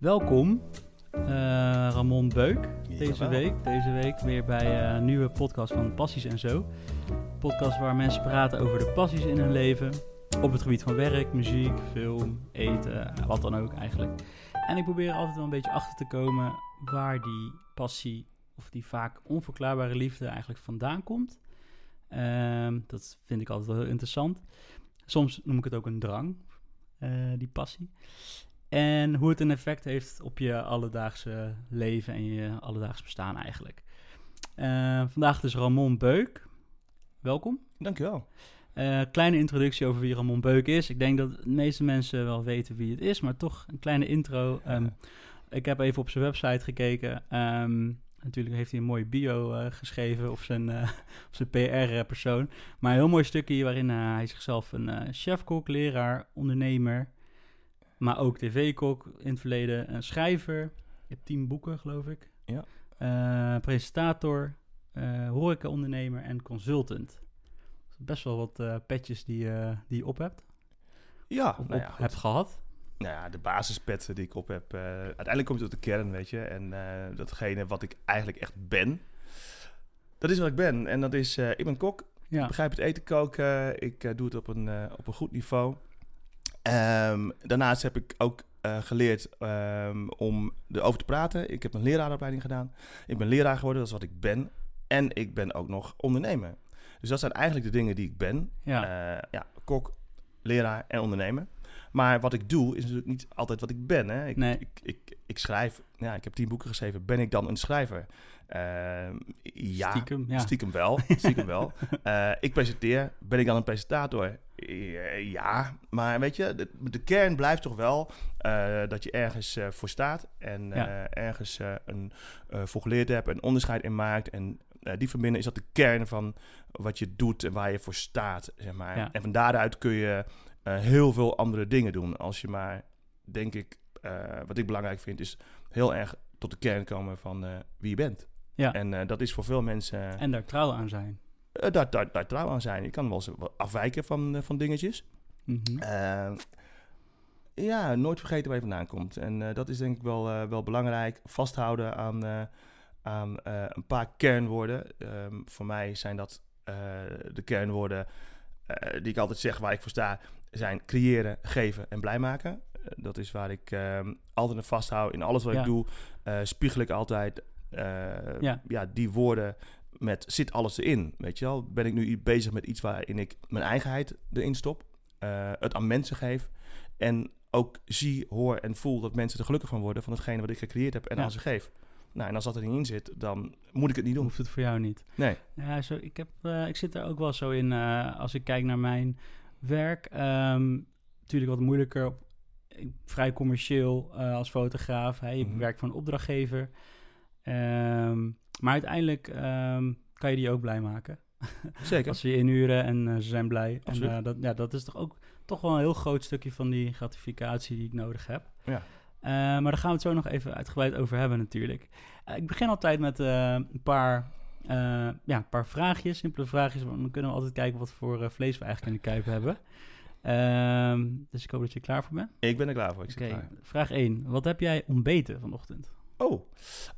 Welkom, eh, Ramon Beuk, deze Jawel. week. Deze week weer bij eh, een nieuwe podcast van Passies en Zo. Podcast waar mensen praten over de passies in hun leven. Op het gebied van werk, muziek, film, eten, eh, wat dan ook eigenlijk. En ik probeer er altijd wel een beetje achter te komen waar die passie of die vaak onverklaarbare liefde eigenlijk vandaan komt. Ehm, dat vind ik altijd wel heel interessant. Soms noem ik het ook een drang, die passie. En hoe het een effect heeft op je alledaagse leven en je alledaagse bestaan eigenlijk. Eh, vandaag dus Ramon Beuk. Welkom. Dankjewel. Eh, kleine introductie over wie Ramon Beuk is. Ik denk dat de meeste mensen wel weten wie het is, maar toch een kleine intro. Ehm, Ik heb even op zijn website gekeken. Ehm, natuurlijk heeft hij een mooie bio eh, geschreven of zijn, zijn PR-persoon. Maar een heel mooi stukje waarin hij zichzelf een chefkok, leraar, ondernemer, maar ook tv-kok in het verleden, een schrijver. Je hebt tien boeken, geloof ik. Ja. Eh, presentator, eh horeca-ondernemer en consultant. Best wel wat eh, petjes die, die je op hebt. Ja, Of nou ja, op hebt gehad. Nou ja, de basispet die ik op heb. uiteindelijk komt het tot de kern, weet je. En datgene wat ik eigenlijk echt ben, dat is wat ik ben. En dat is, ik ben kok. Ik Ja. begrijp het eten koken. Ik doe het op een, op een goed niveau. Ehm, daarnaast heb ik ook eh, geleerd ehm, om erover te praten. Ik heb een leraaropleiding gedaan. Ik ben leraar geworden, dat is wat ik ben. En ik ben ook nog ondernemer. Dus dat zijn eigenlijk de dingen die ik ben. Ja. Eh, ja, kok, leraar en ondernemer. Maar wat ik doe is natuurlijk niet altijd wat ik ben. Hè? Ik, Nee. ik, ik, ik schrijf, ja, ik heb tien boeken geschreven. Ben ik dan een schrijver? Ehm, ja, Stiekem, ja. stiekem wel. Stiekem wel. Eh, ik presenteer. Ben ik dan een presentator? Eh, ja, maar weet je, de, de kern blijft toch wel eh, dat je ergens eh, voor staat en Ja. ergens een, voor geleerd hebt, een onderscheid in maakt. En die verbinden is dat de kern van wat je doet en waar je voor staat, zeg maar. Ja. En van daaruit kun je heel veel andere dingen doen. Als je maar, denk ik, wat ik belangrijk vind, is heel erg tot de kern komen van wie je bent. Ja. En dat is voor veel mensen En daar trouw aan zijn. Eh, daar, daar, daar trouw aan zijn. Je kan wel eens afwijken van, eh, van dingetjes. Mhm. Eh, ja, nooit vergeten waar je vandaan komt. En dat is denk ik wel, wel belangrijk. Vasthouden aan, aan een paar kernwoorden. Ehm, voor mij zijn dat de kernwoorden die ik altijd zeg waar ik voor sta. Zijn creëren, geven en blij maken. Dat is waar ik ehm, altijd aan vasthoud. In alles wat Ja. ik doe, spiegel ik altijd Ja. ja, die woorden met zit alles erin, weet je wel? Ben ik nu bezig met iets waarin ik mijn eigenheid erin stop, eh, het aan mensen geef en ook zie, hoor en voel dat mensen er gelukkig van worden van hetgene wat ik gecreëerd heb en Ja. aan ze geef. Nou, en als dat er niet in zit, dan moet ik het niet doen. Hoeft het voor jou niet. Nee. Ja, zo, ik, heb, eh, ik zit er ook wel zo in eh, als ik kijk naar mijn werk. ehm, natuurlijk wat moeilijker. Op, vrij commercieel als fotograaf. Hè. Je Mhm. werkt voor een opdrachtgever. Ehm, maar uiteindelijk ehm, kan je die ook blij maken. Zeker. Als ze je inhuren en eh, ze zijn blij. En Absoluut. eh, dat, ja, dat is toch ook toch wel een heel groot stukje van die gratificatie die ik nodig heb. Ja. Eh, maar daar gaan we het zo nog even uitgebreid over hebben natuurlijk. Ik begin altijd met een paar, ja, een paar vraagjes, simpele vraagjes. Want dan kunnen we altijd kijken wat voor vlees we eigenlijk in de kuip hebben. Ehm, dus ik hoop dat je er klaar voor bent. Ik ben er klaar voor. Ik zit klaar. vraag 1. Wat heb jij ontbeten vanochtend? Oh,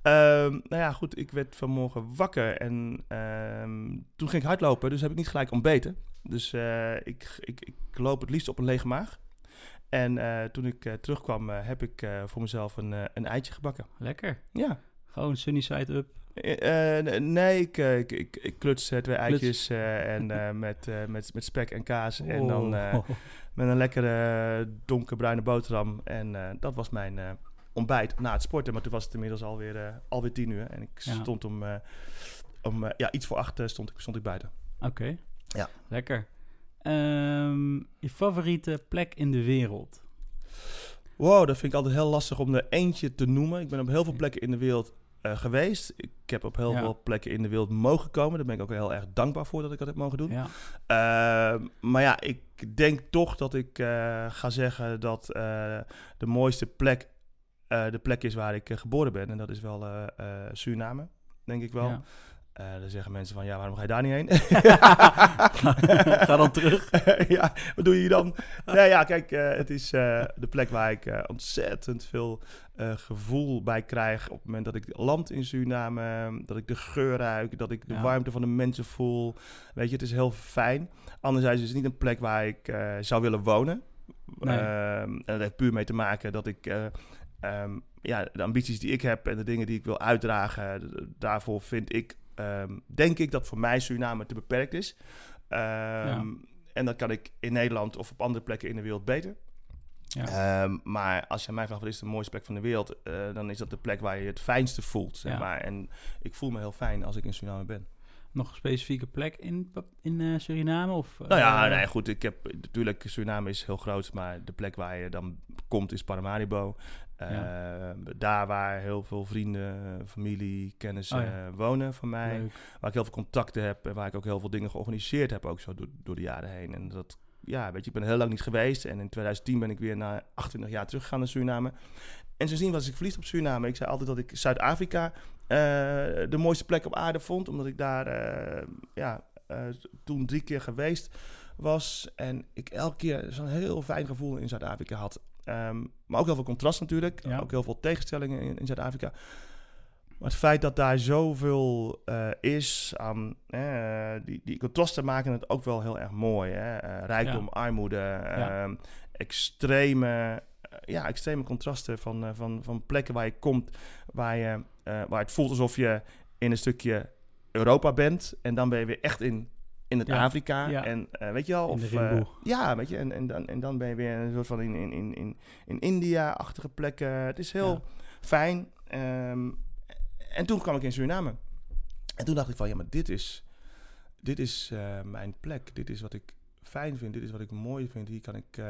Ehm, nou ja, goed. Ik werd vanmorgen wakker en ehm, toen ging ik hardlopen, dus heb ik niet gelijk ontbeten. Dus eh, ik, ik, ik loop het liefst op een lege maag. En eh, toen ik eh, terugkwam, heb ik voor mezelf een, een eitje gebakken. Lekker. Ja. Gewoon sunny side up. Nee, ik, ik, ik, ik kluts twee eitjes en met, met, met spek en kaas. En dan Oh. met een lekkere donkerbruine boterham. En dat was mijn ontbijt na het sporten. Maar toen was het inmiddels alweer, eh alweer tien uur. En ik Ja. stond om, eh, om eh, ja, iets voor acht stond, ik, stond ik buiten. Oké. Ja. Lekker. Ehm, je favoriete plek in de wereld? Wow, dat vind ik altijd heel lastig om er eentje te noemen. Ik ben op heel veel plekken in de wereld geweest. Ik heb op heel Ja. veel plekken in de wereld mogen komen. Daar ben ik ook heel erg dankbaar voor dat ik dat heb mogen doen. Ja. Uh, maar ja, ik denk toch dat ik uh, ga zeggen dat uh, de mooiste plek uh, de plek is waar ik uh, geboren ben. En dat is wel uh, Suriname, denk ik wel. Eh, dan zeggen mensen van, ja, waarom ga je daar niet heen? Ga dan terug. ja, wat doe je hier dan? nee, ja, kijk, eh, het is eh, de plek waar ik eh, ontzettend veel eh, gevoel bij krijg. Op het moment dat ik land in Suriname, dat ik de geur ruik, dat ik de Ja. warmte van de mensen voel. Weet je, het is heel fijn. Anderzijds is het niet een plek waar ik eh, zou willen wonen. Nee. Ehm, en dat heeft puur mee te maken dat ik... eh, ehm, ja, de ambities die ik heb en de dingen die ik wil uitdragen, daarvoor vind ik, ehm, denk ik dat voor mij Suriname te beperkt is. Ehm, En dat kan ik in Nederland of op andere plekken in de wereld beter. Ja. Maar als je mij vraagt wat is de mooiste plek van de wereld, eh, dan is dat de plek waar je het fijnste voelt. Zeg Ja. maar. En ik voel me heel fijn als ik in Suriname ben. Nog een specifieke plek in, in eh, Suriname? Of, nou ja, eh, nee, goed. Ik heb natuurlijk Suriname is heel groot, maar de plek waar je dan komt is Paramaribo. Ehm, Daar waar heel veel vrienden, familie, kennissen Oh ja. eh, wonen van mij. leuk. Waar ik heel veel contacten heb en waar ik ook heel veel dingen georganiseerd heb, ook zo door, door de jaren heen. En dat, ja, weet je, ik ben heel lang niet geweest. En in 2010 ben ik weer na 28 jaar teruggegaan naar Suriname. En sindsdien was ik verliefd op Suriname. Ik zei altijd dat ik Zuid-Afrika eh, de mooiste plek op aarde vond, omdat ik daar eh, ja, eh, toen drie keer geweest was. En ik elke keer zo'n heel fijn gevoel in Zuid-Afrika had. Ehm, maar ook heel veel contrast natuurlijk. Ja. Ook heel veel tegenstellingen in, in Zuid-Afrika. Maar het feit dat daar zoveel eh, is aan eh, die, die contrasten maken het ook wel heel erg mooi. Hè? Eh, rijkdom, armoede, ehm, extreme, ja, extreme contrasten van, van, van plekken waar je komt, waar, je, waar het voelt alsof je in een stukje Europa bent. En dan ben je weer echt in, in het Ja, Afrika. ja. En eh, weet je wel, of, eh, ja, weet je, en, en, dan, en dan ben je weer een soort van in, in, in, in, in India-achtige plekken. Het is heel Ja. fijn. Ehm, en toen kwam ik in Suriname. En toen dacht ik van, ja, maar dit is, dit is eh, mijn plek. Dit is wat ik fijn vind. Dit is wat ik mooi vind. Hier kan ik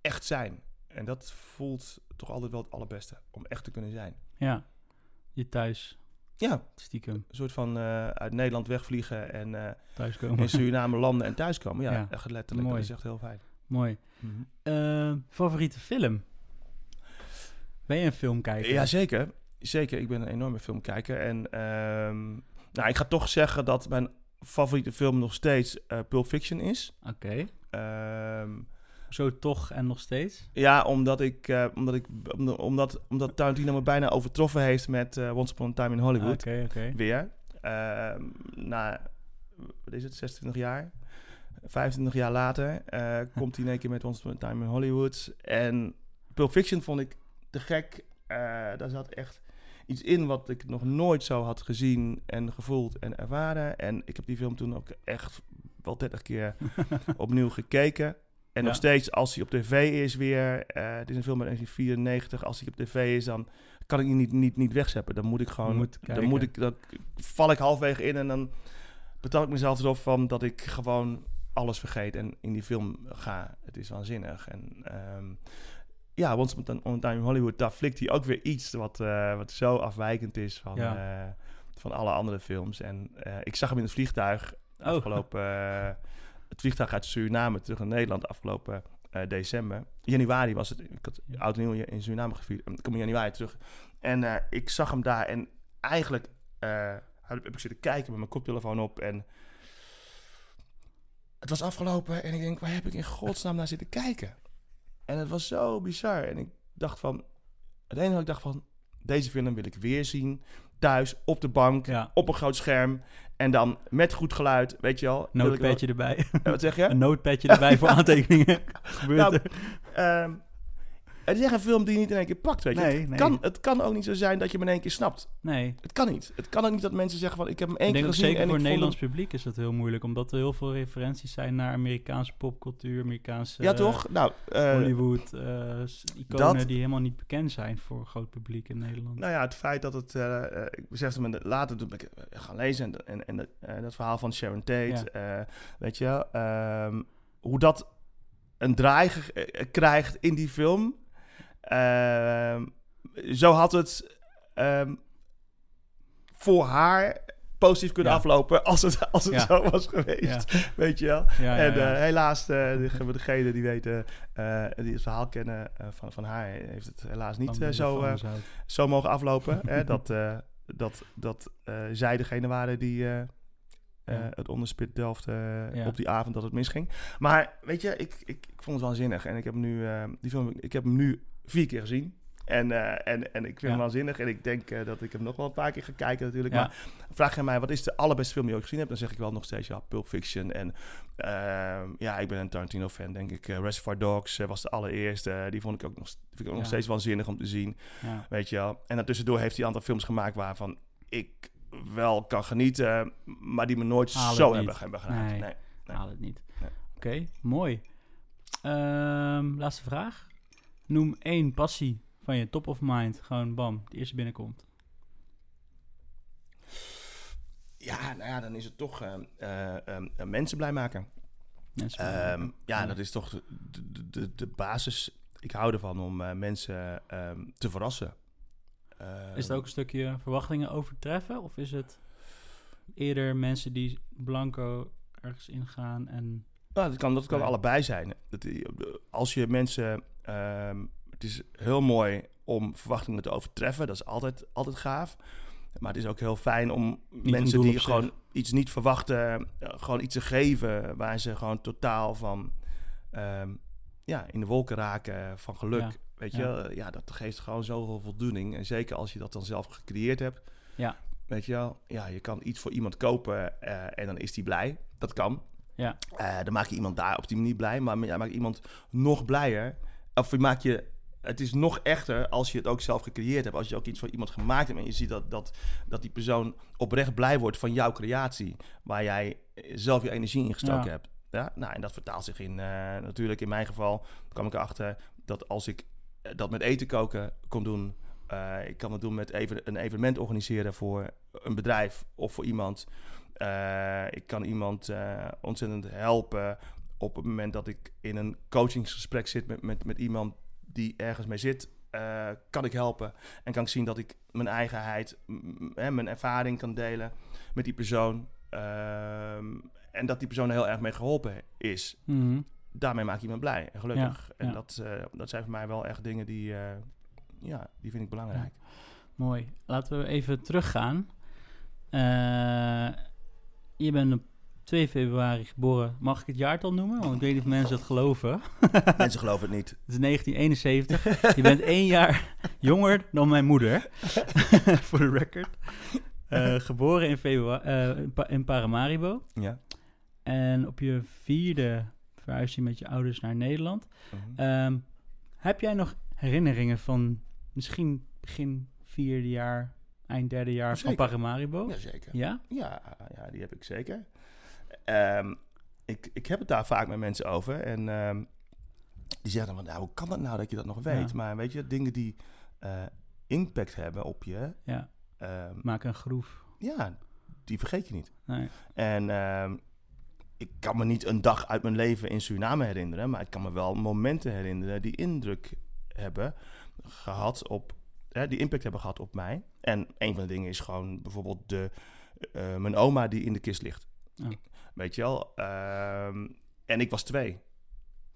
echt zijn. En dat voelt toch altijd wel het allerbeste. Om echt te kunnen zijn. Ja, je thuis, Ja, stiekem, een soort van eh, uit Nederland wegvliegen en eh, thuiskomen. in Suriname landen en thuiskomen. Ja, Ja, echt letterlijk. mooi. Dat is echt heel fijn. Mooi. Eh, favoriete film? Ben je een filmkijker? Ja, zeker. Zeker, ik ben een enorme filmkijker. En ehm, nou, ik ga toch zeggen dat mijn favoriete film nog steeds eh, Pulp Fiction is. Oké. Ehm, Zo toch en nog steeds? ja, omdat ik, eh, omdat ik, omdat, omdat, Tarantino me bijna overtroffen heeft met eh, Once Upon a Time in Hollywood. Oké, oké. Weer. Ehm, na, wat is het, 26 jaar? 25 jaar later eh, komt hij in één keer met Once Upon a Time in Hollywood. En Pulp Fiction vond ik te gek. Daar zat echt iets in wat ik nog nooit zo had gezien en gevoeld en ervaren. En ik heb die film toen ook echt wel 30 keer opnieuw gekeken. En nog steeds, als hij op tv is weer... het is een film uit 1994. Als hij op tv is, dan kan ik die niet, niet, niet wegzeppen. Dan moet ik gewoon... moet dan, moet ik, dan val ik halfwege in en dan betal ik mezelf erop van dat ik gewoon alles vergeet en in die film ga. Het is waanzinnig. En ehm, ja, Once Upon Time in Hollywood, daar flikt hij ook weer iets wat, eh, wat zo afwijkend is van, Ja. eh, van alle andere films. En ik zag hem in het vliegtuig Oh. afgelopen... het vliegtuig uit Suriname terug naar Nederland afgelopen eh, december. Januari was het. Ik had oud nieuw in Suriname gevierd. Ik kom in januari terug. En eh, ik zag hem daar en eigenlijk eh, heb heb ik zitten kijken met mijn koptelefoon op en het was afgelopen en ik denk, waar heb ik in godsnaam naar zitten kijken? En het was zo bizar. En ik dacht van, het enige wat ik dacht van, deze film wil ik weer zien. Thuis, op de bank, Ja, op een groot scherm. En dan met goed geluid, weet je wel- notepadje erbij. Wat zeg je? Een notepadje erbij voor aantekeningen. Gebeurt Nou, er? Het is echt een film die je niet in één keer pakt, weet je. Nee, het, nee. Kan, het kan ook niet zo zijn dat je hem in één keer snapt. Nee. Het kan niet. Het kan ook niet dat mensen zeggen van, ik heb hem één keer gezien zeker en voor het Nederlands publiek is dat heel moeilijk. Omdat er heel veel referenties zijn naar Amerikaanse popcultuur, Amerikaanse... Ja, eh, toch? Nou, eh, Hollywood, eh, s- iconen dat- die helemaal niet bekend zijn voor een groot publiek in Nederland. nou ja, het feit dat het... eh, eh, ik besefte me later toen ben ik eh, gaan lezen en, en, en dat, eh, dat verhaal van Sharon Tate, eh, weet je ehm, hoe dat een draai eh, krijgt in die film. Ehm, zo had het ehm, voor haar positief kunnen Ja. aflopen als het, als het Ja. zo was geweest. Ja. Weet je wel? En eh, helaas, uh, degenen die weten, eh, die het verhaal kennen van, van haar, heeft het helaas niet zo, zo mogen aflopen. hè? Dat, dat, dat zij degene waren die het onderspit Delft op die avond dat het misging. Maar weet je, ik, ik, ik vond het waanzinnig. En ik heb nu, die film, ik heb hem nu vier keer gezien. En, eh, en, en ik vind Ja. hem waanzinnig. En ik denk eh, dat ik hem nog wel een paar keer ga kijken natuurlijk. Ja. Maar vraag je mij, wat is de allerbeste film die je ooit gezien hebt? Dan zeg ik wel nog steeds, ja, Pulp Fiction. En ehm, ja, ik ben een Tarantino-fan, denk ik. Eh, Reservoir Dogs was de allereerste. Die vond ik ook nog, vind ik ook nog steeds waanzinnig om te zien. Weet je wel. En daartussendoor heeft hij een aantal films gemaakt waarvan ik wel kan genieten, maar die me nooit zo hebben, hebben geraakt. Nee. Nee. Nee. Haal het niet. Nee. Oké, mooi. Ehm, laatste vraag. Noem één passie van je top of mind. Gewoon bam, de eerste binnenkomt. Ja, nou ja, dan is het toch ehm, eh, ehm, eh, mensen blij maken. Mensen Ehm, ja, Ja. dat is toch de, de, de, basis. Ik hou ervan om eh, mensen ehm, te verrassen. Ehm, Is het ook een stukje verwachtingen overtreffen? Of is het eerder mensen die blanco ergens ingaan en... Nou, dat kan, dat kan allebei zijn. Dat, als je mensen... ehm, het is heel mooi om verwachtingen te overtreffen. Dat is altijd, altijd gaaf. Maar het is ook heel fijn om mensen die zich. gewoon iets niet verwachten... eh, gewoon iets te geven waar ze gewoon totaal van... ehm, ja, in de wolken raken van geluk. Ja. Weet je, ja, dat geeft gewoon zoveel voldoening. En zeker als je dat dan zelf gecreëerd hebt. Ja. Weet je wel, ja, je kan iets voor iemand kopen eh, en dan is die blij. Dat kan. Ja, Eh, dan maak je iemand daar op die manier blij, maar je maakt iemand nog blijer. Of je maakt je, het is nog echter als je het ook zelf gecreëerd hebt. Als je ook iets voor iemand gemaakt hebt en je ziet dat, dat, dat die persoon oprecht blij wordt van jouw creatie. Waar jij zelf je energie in gestoken Ja. hebt. Ja? Nou, en dat vertaalt zich in, eh, natuurlijk in mijn geval, kwam ik erachter dat als ik eh, dat met eten koken kon doen. eh, ik kan het doen met even een evenement organiseren voor een bedrijf of voor iemand. Ik kan iemand ontzettend helpen op het moment dat ik in een coachingsgesprek zit met, met, met iemand die ergens mee zit. eh, kan ik helpen en kan ik zien dat ik mijn eigenheid, hè, mijn ervaring kan delen met die persoon. Ehm, en dat die persoon er heel erg mee geholpen is. Mhm. Daarmee maak je iemand blij en gelukkig. Ja, en ja. Dat, eh, dat zijn voor mij wel echt dingen die, eh, ja, die vind ik belangrijk. mooi. Laten we even teruggaan. Je bent op 2 februari geboren. Mag ik het jaartal noemen? Want ik weet niet of mensen dat geloven. Mensen geloven het niet. Het is 1971. je bent één jaar jonger dan mijn moeder. Voor de record. Eh, geboren in, februari, eh, in Pa- in Paramaribo. Ja. En op je vierde verhuis je met je ouders naar Nederland. Mhm. Ehm, heb jij nog herinneringen van misschien begin vierde jaar, eind derde jaar van. Paramaribo? Jazeker. Ja? Ja, ja, die heb ik zeker. Ehm, ik, ik heb het daar vaak met mensen over. En ehm, die zeggen dan van, nou, hoe kan dat nou dat je dat nog weet? Ja. Maar weet je, dingen die eh, impact hebben op je, Ja, ehm, maak een groef. ja, die vergeet je niet. Nee. En ik kan me niet een dag uit mijn leven in Suriname herinneren, maar ik kan me wel momenten herinneren die indruk hebben gehad op, hè, die impact hebben gehad op mij. En een van de dingen is gewoon bijvoorbeeld de, eh, mijn oma die in de kist ligt. Ja. Weet je wel? Ehm, en ik was twee.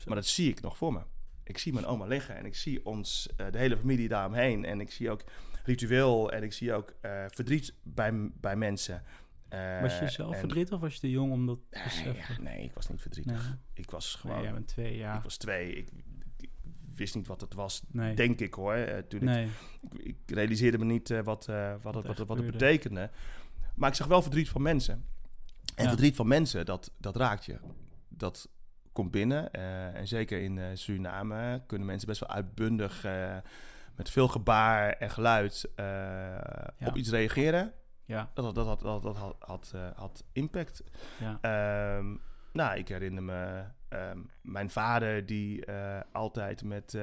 Maar dat zie ik nog voor me. Ik zie mijn oma liggen en ik zie ons, eh, de hele familie daaromheen. En ik zie ook ritueel en ik zie ook eh, verdriet bij, bij mensen. Eh, Was je zelf en- verdrietig of was je te jong om dat te Nee, beseffen? ja, nee, ik was niet verdrietig. Nee. Ik was Nee, gewoon... jij bent twee, ja. Ik was twee. Ik, ik wist niet wat het was, Nee. denk ik hoor. Toen ik, nee. ik, ik realiseerde me niet wat, wat, het, wat, het, wat het betekende. Maar ik zag wel verdriet van mensen. En verdriet van mensen, dat, dat raakt je. Dat komt binnen. eh, en zeker in eh, Suriname kunnen mensen best wel uitbundig... eh, met veel gebaar en geluid op iets reageren. Ja, Dat, dat, dat, dat, dat had, had, had impact. ja. Ehm, nou, ik herinner me ehm, mijn vader die altijd met,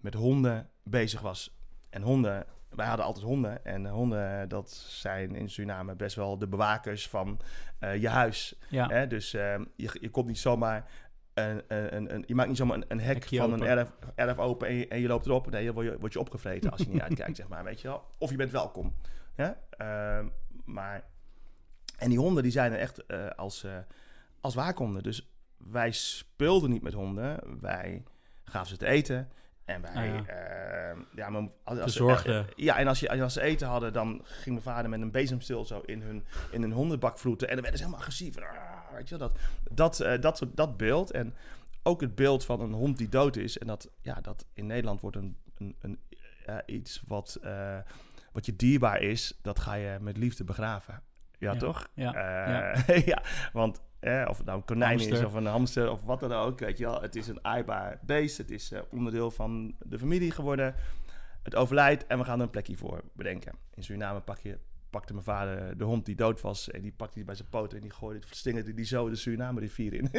met honden bezig was. En honden, wij hadden altijd honden. En honden, dat zijn in Suriname best wel de bewakers van eh, je huis. ja. Hè? Dus ehm, je, je komt niet zomaar... Een, een, een, je maakt niet zomaar een, een hek Hekje van open. een erf, erf open en je, en je loopt erop. Nee, dan word je, word je opgevreten als je niet uitkijkt, zeg maar, weet je wel. Of je bent welkom. Ja? Ehm, maar... En die honden, die zijn er echt eh, als, eh, als waakhonden. Dus wij speelden niet met honden. Wij gaven ze te eten. En wij, Ah, ja. eh, ja, maar als, eh, ja, en als, je, als ze eten hadden, dan ging mijn vader met een bezemstil zo in hun, in hun hondenbak vroeten. En dan werden ze helemaal agressief. Ah, weet je wel, dat, dat, eh, dat, soort- dat beeld. En ook het beeld van een hond die dood is. En dat, ja, dat in Nederland wordt een, een, een, ja, iets wat, eh, wat je dierbaar is, dat ga je met liefde begraven. Ja, Ja, toch? ja, Eh, ja. want eh, of het nou een konijn is of een hamster of wat dan ook, weet je wel. Het is een aaibaar beest. Het is eh, onderdeel van de familie geworden. Het overlijdt en we gaan er een plekje voor bedenken. In Suriname pak je, pakte mijn vader de hond die dood was en die pakte hij bij zijn poten en die gooide, slingerde die zo de Suriname rivier in.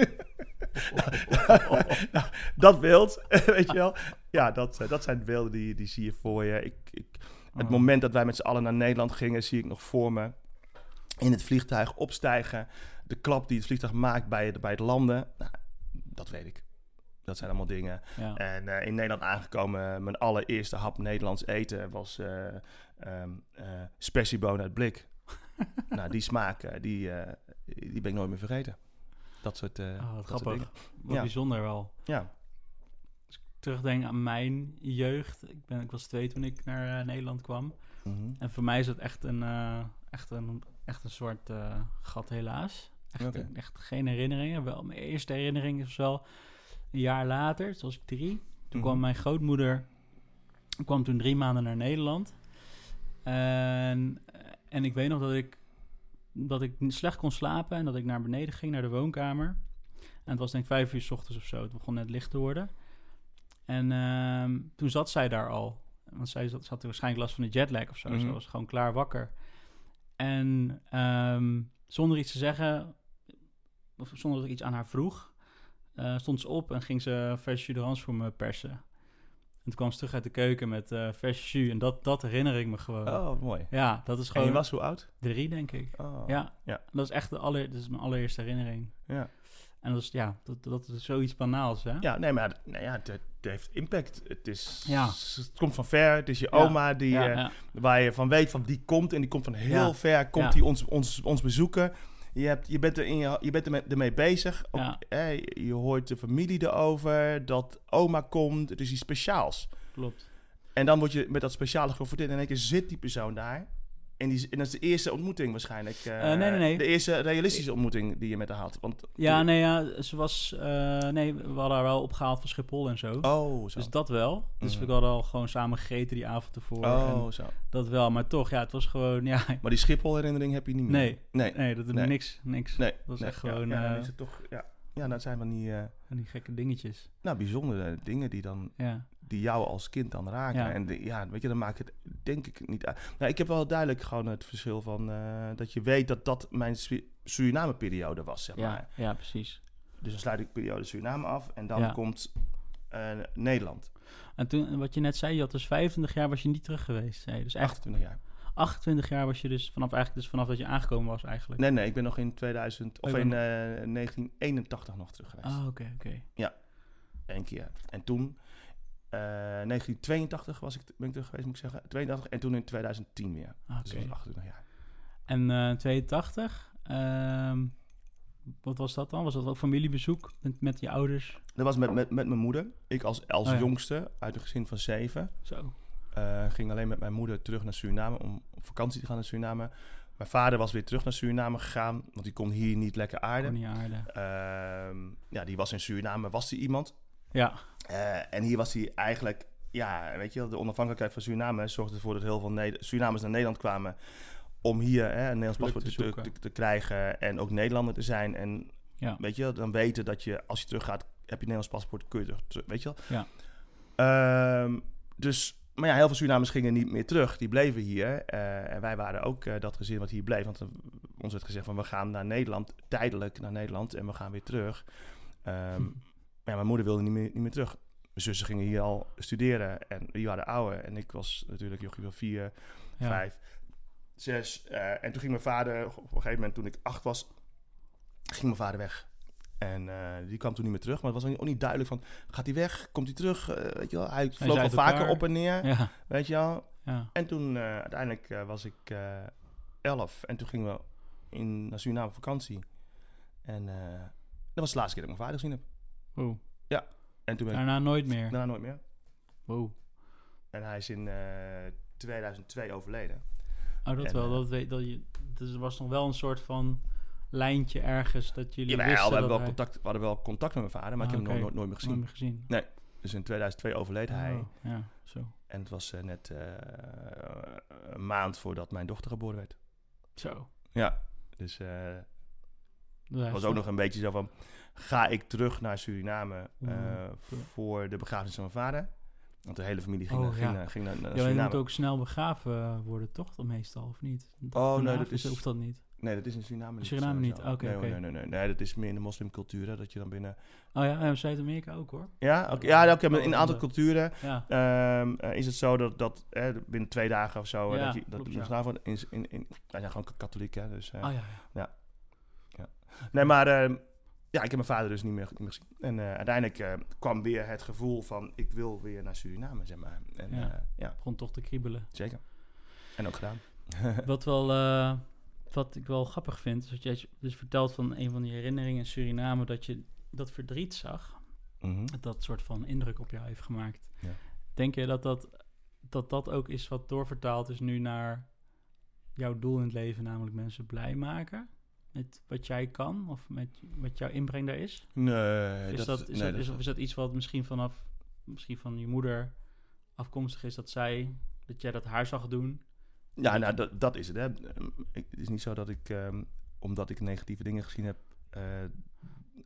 nou, dat beeld, weet je wel. Ja, dat, eh, dat zijn de beelden die, die zie je voor je. Ik, ik, het Oh. moment dat wij met z'n allen naar Nederland gingen, zie ik nog voor me. In het vliegtuig opstijgen. De klap die het vliegtuig maakt bij het, bij het landen. Nou, dat weet ik. Dat zijn allemaal dingen. Ja. En eh, in Nederland aangekomen, mijn allereerste hap Nederlands eten was eh ehm eh, spersiebonen uit blik. nou, die smaak, eh, die, eh, die ben ik nooit meer vergeten. Dat soort, eh Oh, wat dat grappig. Wat Ja. bijzonder wel. Ja. Terugdenken aan mijn jeugd. Ik, ben, ik was twee toen ik naar eh, Nederland kwam. Mhm. En voor mij is het echt een, eh, echt een, echt een soort eh, gat helaas. Echt, echt geen herinneringen. Wel, mijn eerste herinnering is wel een jaar later, toen was ik drie. Toen Mhm. kwam mijn grootmoeder, kwam toen drie maanden naar Nederland. En, en ik weet nog dat ik, dat ik slecht kon slapen en dat ik naar beneden ging, naar de woonkamer. En het was denk ik vijf uur s ochtends of zo. Het begon net licht te worden. En ehm, toen zat zij daar al. Want zij zat, zat waarschijnlijk last van de jetlag of zo. Mhm. Ze was gewoon klaar wakker. En ehm, zonder iets te zeggen, of zonder dat ik iets aan haar vroeg, eh, stond ze op en ging ze verse jus d'orange voor me persen. En toen kwam ze terug uit de keuken met verse jus. En dat, dat herinner ik me gewoon. Oh, mooi. Ja, dat is En gewoon je was hoe oud? drie, denk ik. Oh. Ja, ja. dat is echt de aller, dat is mijn allereerste herinnering. Ja. En dat is, ja, dat, dat is zoiets banaals, hè? Ja, nee, maar nou ja, het, heeft impact. Het, is, Ja. het komt van ver. Het is je Ja. oma die, ja, waar je van weet van die komt. En die komt van heel ver, komt die ons, ons, ons bezoeken. Je, hebt, je bent, er in je, je bent ermee, ermee bezig. Ook, Ja. hè, je hoort de familie erover, dat oma komt. Het is iets speciaals. Klopt. En dan word je met dat speciale geconfronteerd. En in één keer zit die persoon daar. En, die, en dat is de eerste ontmoeting waarschijnlijk. eh, Eh, nee, nee, nee. De eerste realistische ontmoeting die je met haar had. Want, Ja, nee, ja, ze was... eh, nee, we hadden haar wel opgehaald van Schiphol en zo. Oh, zo. Dus dat wel. Dus Mhm. we hadden al gewoon samen gegeten die avond ervoor. en oh, zo. dat wel. Maar toch, ja, het was gewoon... Ja, Maar die Schiphol-herinnering heb je niet meer? nee, Nee. nee, dat is Nee. niks. Niks. Nee. Dat was nee, echt ja, gewoon Ja, is het toch... Ja, ja dat zijn van die... van die gekke dingetjes. nou, bijzondere dingen die, dan, Ja. Die jou als kind dan raken. Ja. En de- ja, weet je, dan maakt het denk ik niet uit. Nou, ik heb wel duidelijk gewoon het verschil van... eh, dat je weet dat dat mijn Su- Suriname-periode was, zeg maar. Ja, ja, precies. Dus dan sluit ik periode Suriname af en dan Ja. komt eh, Nederland. En toen, wat je net zei, je had dus 25 jaar was je niet terug geweest. zei je. Dus echt 28 jaar. 28 jaar was je dus vanaf eigenlijk dus vanaf dat je aangekomen was eigenlijk. Nee, nee, ik ben nog in 2000... Of Oh, in bent eh, 1981 nog terug geweest. Ah, oké, oké. Eén keer. En toen, eh 1982 was ik, ben ik terug geweest, moet ik zeggen. 82 en toen in 2010 weer. Ah, Dus dat was 28 jaar. En eh 82, ehm, wat was dat dan? Was dat ook familiebezoek met, met je ouders? Dat was met, met, met mijn moeder. Ik als, als Oh ja. jongste uit een gezin van zeven. Zo. eh, ging alleen met mijn moeder terug naar Suriname om op vakantie te gaan naar Suriname. Mijn vader was weer terug naar Suriname gegaan, want die kon hier niet lekker aarden. Gewoon niet aarde. Ehm, ja, die was in Suriname, was die iemand. Ja, Eh, en hier was hij eigenlijk, ja, weet je de onafhankelijkheid van Suriname zorgde ervoor dat heel veel Neder- Surinamers naar Nederland kwamen om hier hè, een Nederlands paspoort te te, te, zoeken. te krijgen en ook Nederlander te zijn. En ja, weet je, dan weten dat je, als je teruggaat, heb je een Nederlands paspoort, kun je terug, weet je wel. Ja. Ehm, dus, maar ja, heel veel Surinamers gingen niet meer terug. Die bleven hier. eh, en wij waren ook eh, dat gezin wat hier bleef. Want ons werd gezegd van, we gaan naar Nederland, tijdelijk naar Nederland en we gaan weer terug. Hm. ja, mijn moeder wilde niet meer, niet meer terug. Mijn zussen gingen hier al studeren en die waren ouder. En ik was natuurlijk jochie van vier, ja. vijf, zes. eh, en toen ging mijn vader, op een gegeven moment toen ik acht was, ging mijn vader weg. En eh, die kwam toen niet meer terug. Maar het was ook niet duidelijk van, gaat hij weg? Komt hij terug? Eh, weet je wel, hij vloog uit vaker elkaar. op en neer. Ja, Weet je wel. ja. En toen uiteindelijk was ik elf. En toen gingen we in, naar Suriname op vakantie. En dat was de laatste keer dat ik mijn vader gezien heb. Oeh. En toen ben ik Daarna nooit meer. daarna nooit meer. Wow. En hij is in eh, 2002 overleden. Oh, dat En, wel. eh, Dat weet, dat je, dus er was nog wel een soort van lijntje ergens dat jullie Jawel, wisten we, hebben wel hij... contact, we hadden wel contact met mijn vader, maar Ah, ik heb hem nooit, nooit meer gezien. Nooit meer gezien. Dus in 2002 overleed hij. Oh, ja, zo. En het was eh, net eh, een maand voordat mijn dochter geboren werd. Zo. Ja, dus eh Dat was ook nog een beetje zo van... Ga ik terug naar Suriname eh, Ja. voor de begrafenis van mijn vader? Want de hele familie ging, Oh, naar, ja. ging, naar- ging naar, naar Ja, je moet ook snel begraven worden, toch? Dan meestal, of niet? Oh, nee, dat is- Hoeft dat niet? Nee, dat is in Suriname niet. Suriname niet, oké, nee, oké. Nee, nee, nee, nee, dat is meer in de moslimcultuur, hè, dat je dan binnen... Oh ja, en Zuid-Amerika ook, hoor. Ja, oké, ja, oké, maar in een aantal culturen Ja. ehm, eh, is het zo dat, dat eh, binnen twee dagen of zo... eh, Ja, dat je, dat klopt, ja. In, in, in, ja, ja, gewoon katholiek, hè. Dus, eh, Oh ja, ja. Nee, maar ehm, ja, ik heb mijn vader dus niet meer, niet meer gezien. En eh, uiteindelijk eh, kwam weer het gevoel van... ik wil weer naar Suriname, zeg maar. En Ja. ja, ja Begon toch te kriebelen. zeker. En ook gedaan. Wat wel... eh, wat ik wel grappig vind, is dat jij dus vertelt van een van die herinneringen in Suriname... dat je dat verdriet zag. Mhm. Dat dat soort van indruk op jou heeft gemaakt. Ja. Denk je dat dat, dat dat ook is wat doorvertaald is nu naar jouw doel in het leven, namelijk mensen blij maken? Met wat jij kan of met wat jouw inbreng daar is? Nee, Is dat, is, nee, dat, is, of is dat iets wat misschien vanaf misschien van je moeder afkomstig is dat zij dat jij dat haar zag doen? Ja, nou, dat, dat is het. Hè. Het is niet zo dat ik, ehm, omdat ik negatieve dingen gezien heb... eh,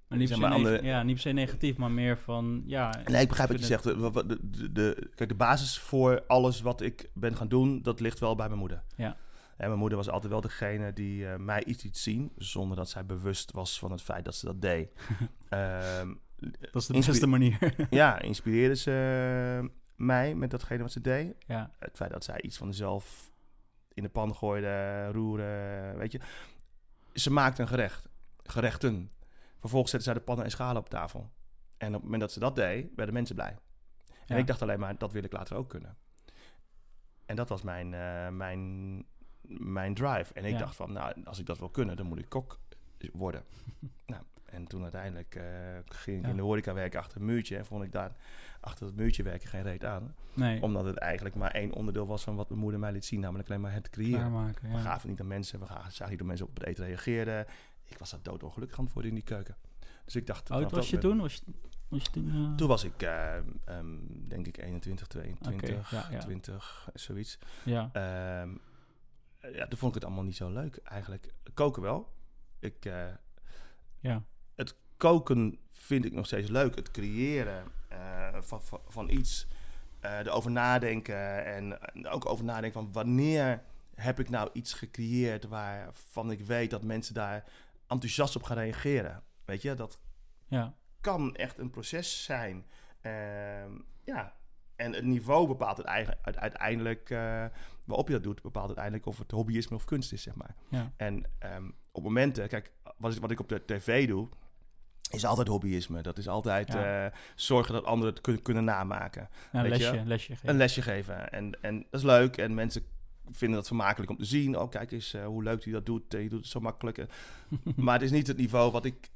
Maar niet, Zeg maar, andere- ja, niet per se negatief, maar meer van ja. nee, ik begrijp wat je zegt. De, de- kijk, de basis voor alles wat ik ben gaan doen, dat ligt wel bij mijn moeder. Ja. En mijn moeder was altijd wel degene die eh, mij iets liet zien, zonder dat zij bewust was van het feit dat ze dat deed. Ehm, Dat is de beste manier. ja, inspireerde ze eh, mij met datgene wat ze deed. ja, Het feit dat zij iets van zichzelf in de pan gooide, roeren, weet je. Ze maakte een gerecht, gerechten. Vervolgens zette zij de pannen en schalen op tafel. En op het moment dat ze dat deed, werden mensen blij. En Ja. ik dacht alleen maar, dat wil ik later ook kunnen. En dat was mijn, eh, mijn, mijn drive. En ik Ja. dacht van, nou, als ik dat wil kunnen, dan moet ik kok worden. nou, en toen uiteindelijk eh, ging ik Ja. in de horeca werken achter een muurtje. En vond ik daar achter het muurtje werken geen reet aan. nee, Omdat het eigenlijk maar één onderdeel was van wat mijn moeder mij liet zien. Namelijk alleen maar het creëren. We gaven niet aan mensen. We gaven, zagen niet hoe mensen op het eten reageerden. Ik was daar doodongelukkig aan het worden in die keuken. Dus ik dacht... Oud was je dat toen? Was je, was je toen? Toen was ik, eh, ehm, denk ik, 21, 22, Oké, ja, ja. 20, zoiets. Ja, Ehm, ja, toen vond ik het allemaal niet zo leuk eigenlijk. Koken wel. Ik, eh, ja, koken vind ik nog steeds leuk. Het creëren eh, van, van, van iets. eh, erover nadenken. En eh, ook over nadenken van wanneer heb ik nou iets gecreëerd waarvan ik weet dat mensen daar enthousiast op gaan reageren. Weet je, dat ja, kan echt een proces zijn. Ehm, ja. En het niveau bepaalt het eigenlijk, uite- uiteindelijk, eh, waarop je dat doet, bepaalt uiteindelijk of het hobbyisme of kunst is, zeg maar. ja, En ehm, op momenten, kijk, wat, is, wat ik op de tv doe, is altijd hobbyisme. Dat is altijd Ja. eh, zorgen dat anderen het kun- kunnen namaken. ja een Weet je? lesje, lesje geven. Een lesje geven. En, en dat is leuk. En mensen vinden dat vermakelijk om te zien. Oh, kijk eens eh, hoe leuk hij dat doet. Je doet het zo makkelijk. Maar het is niet het niveau wat ik,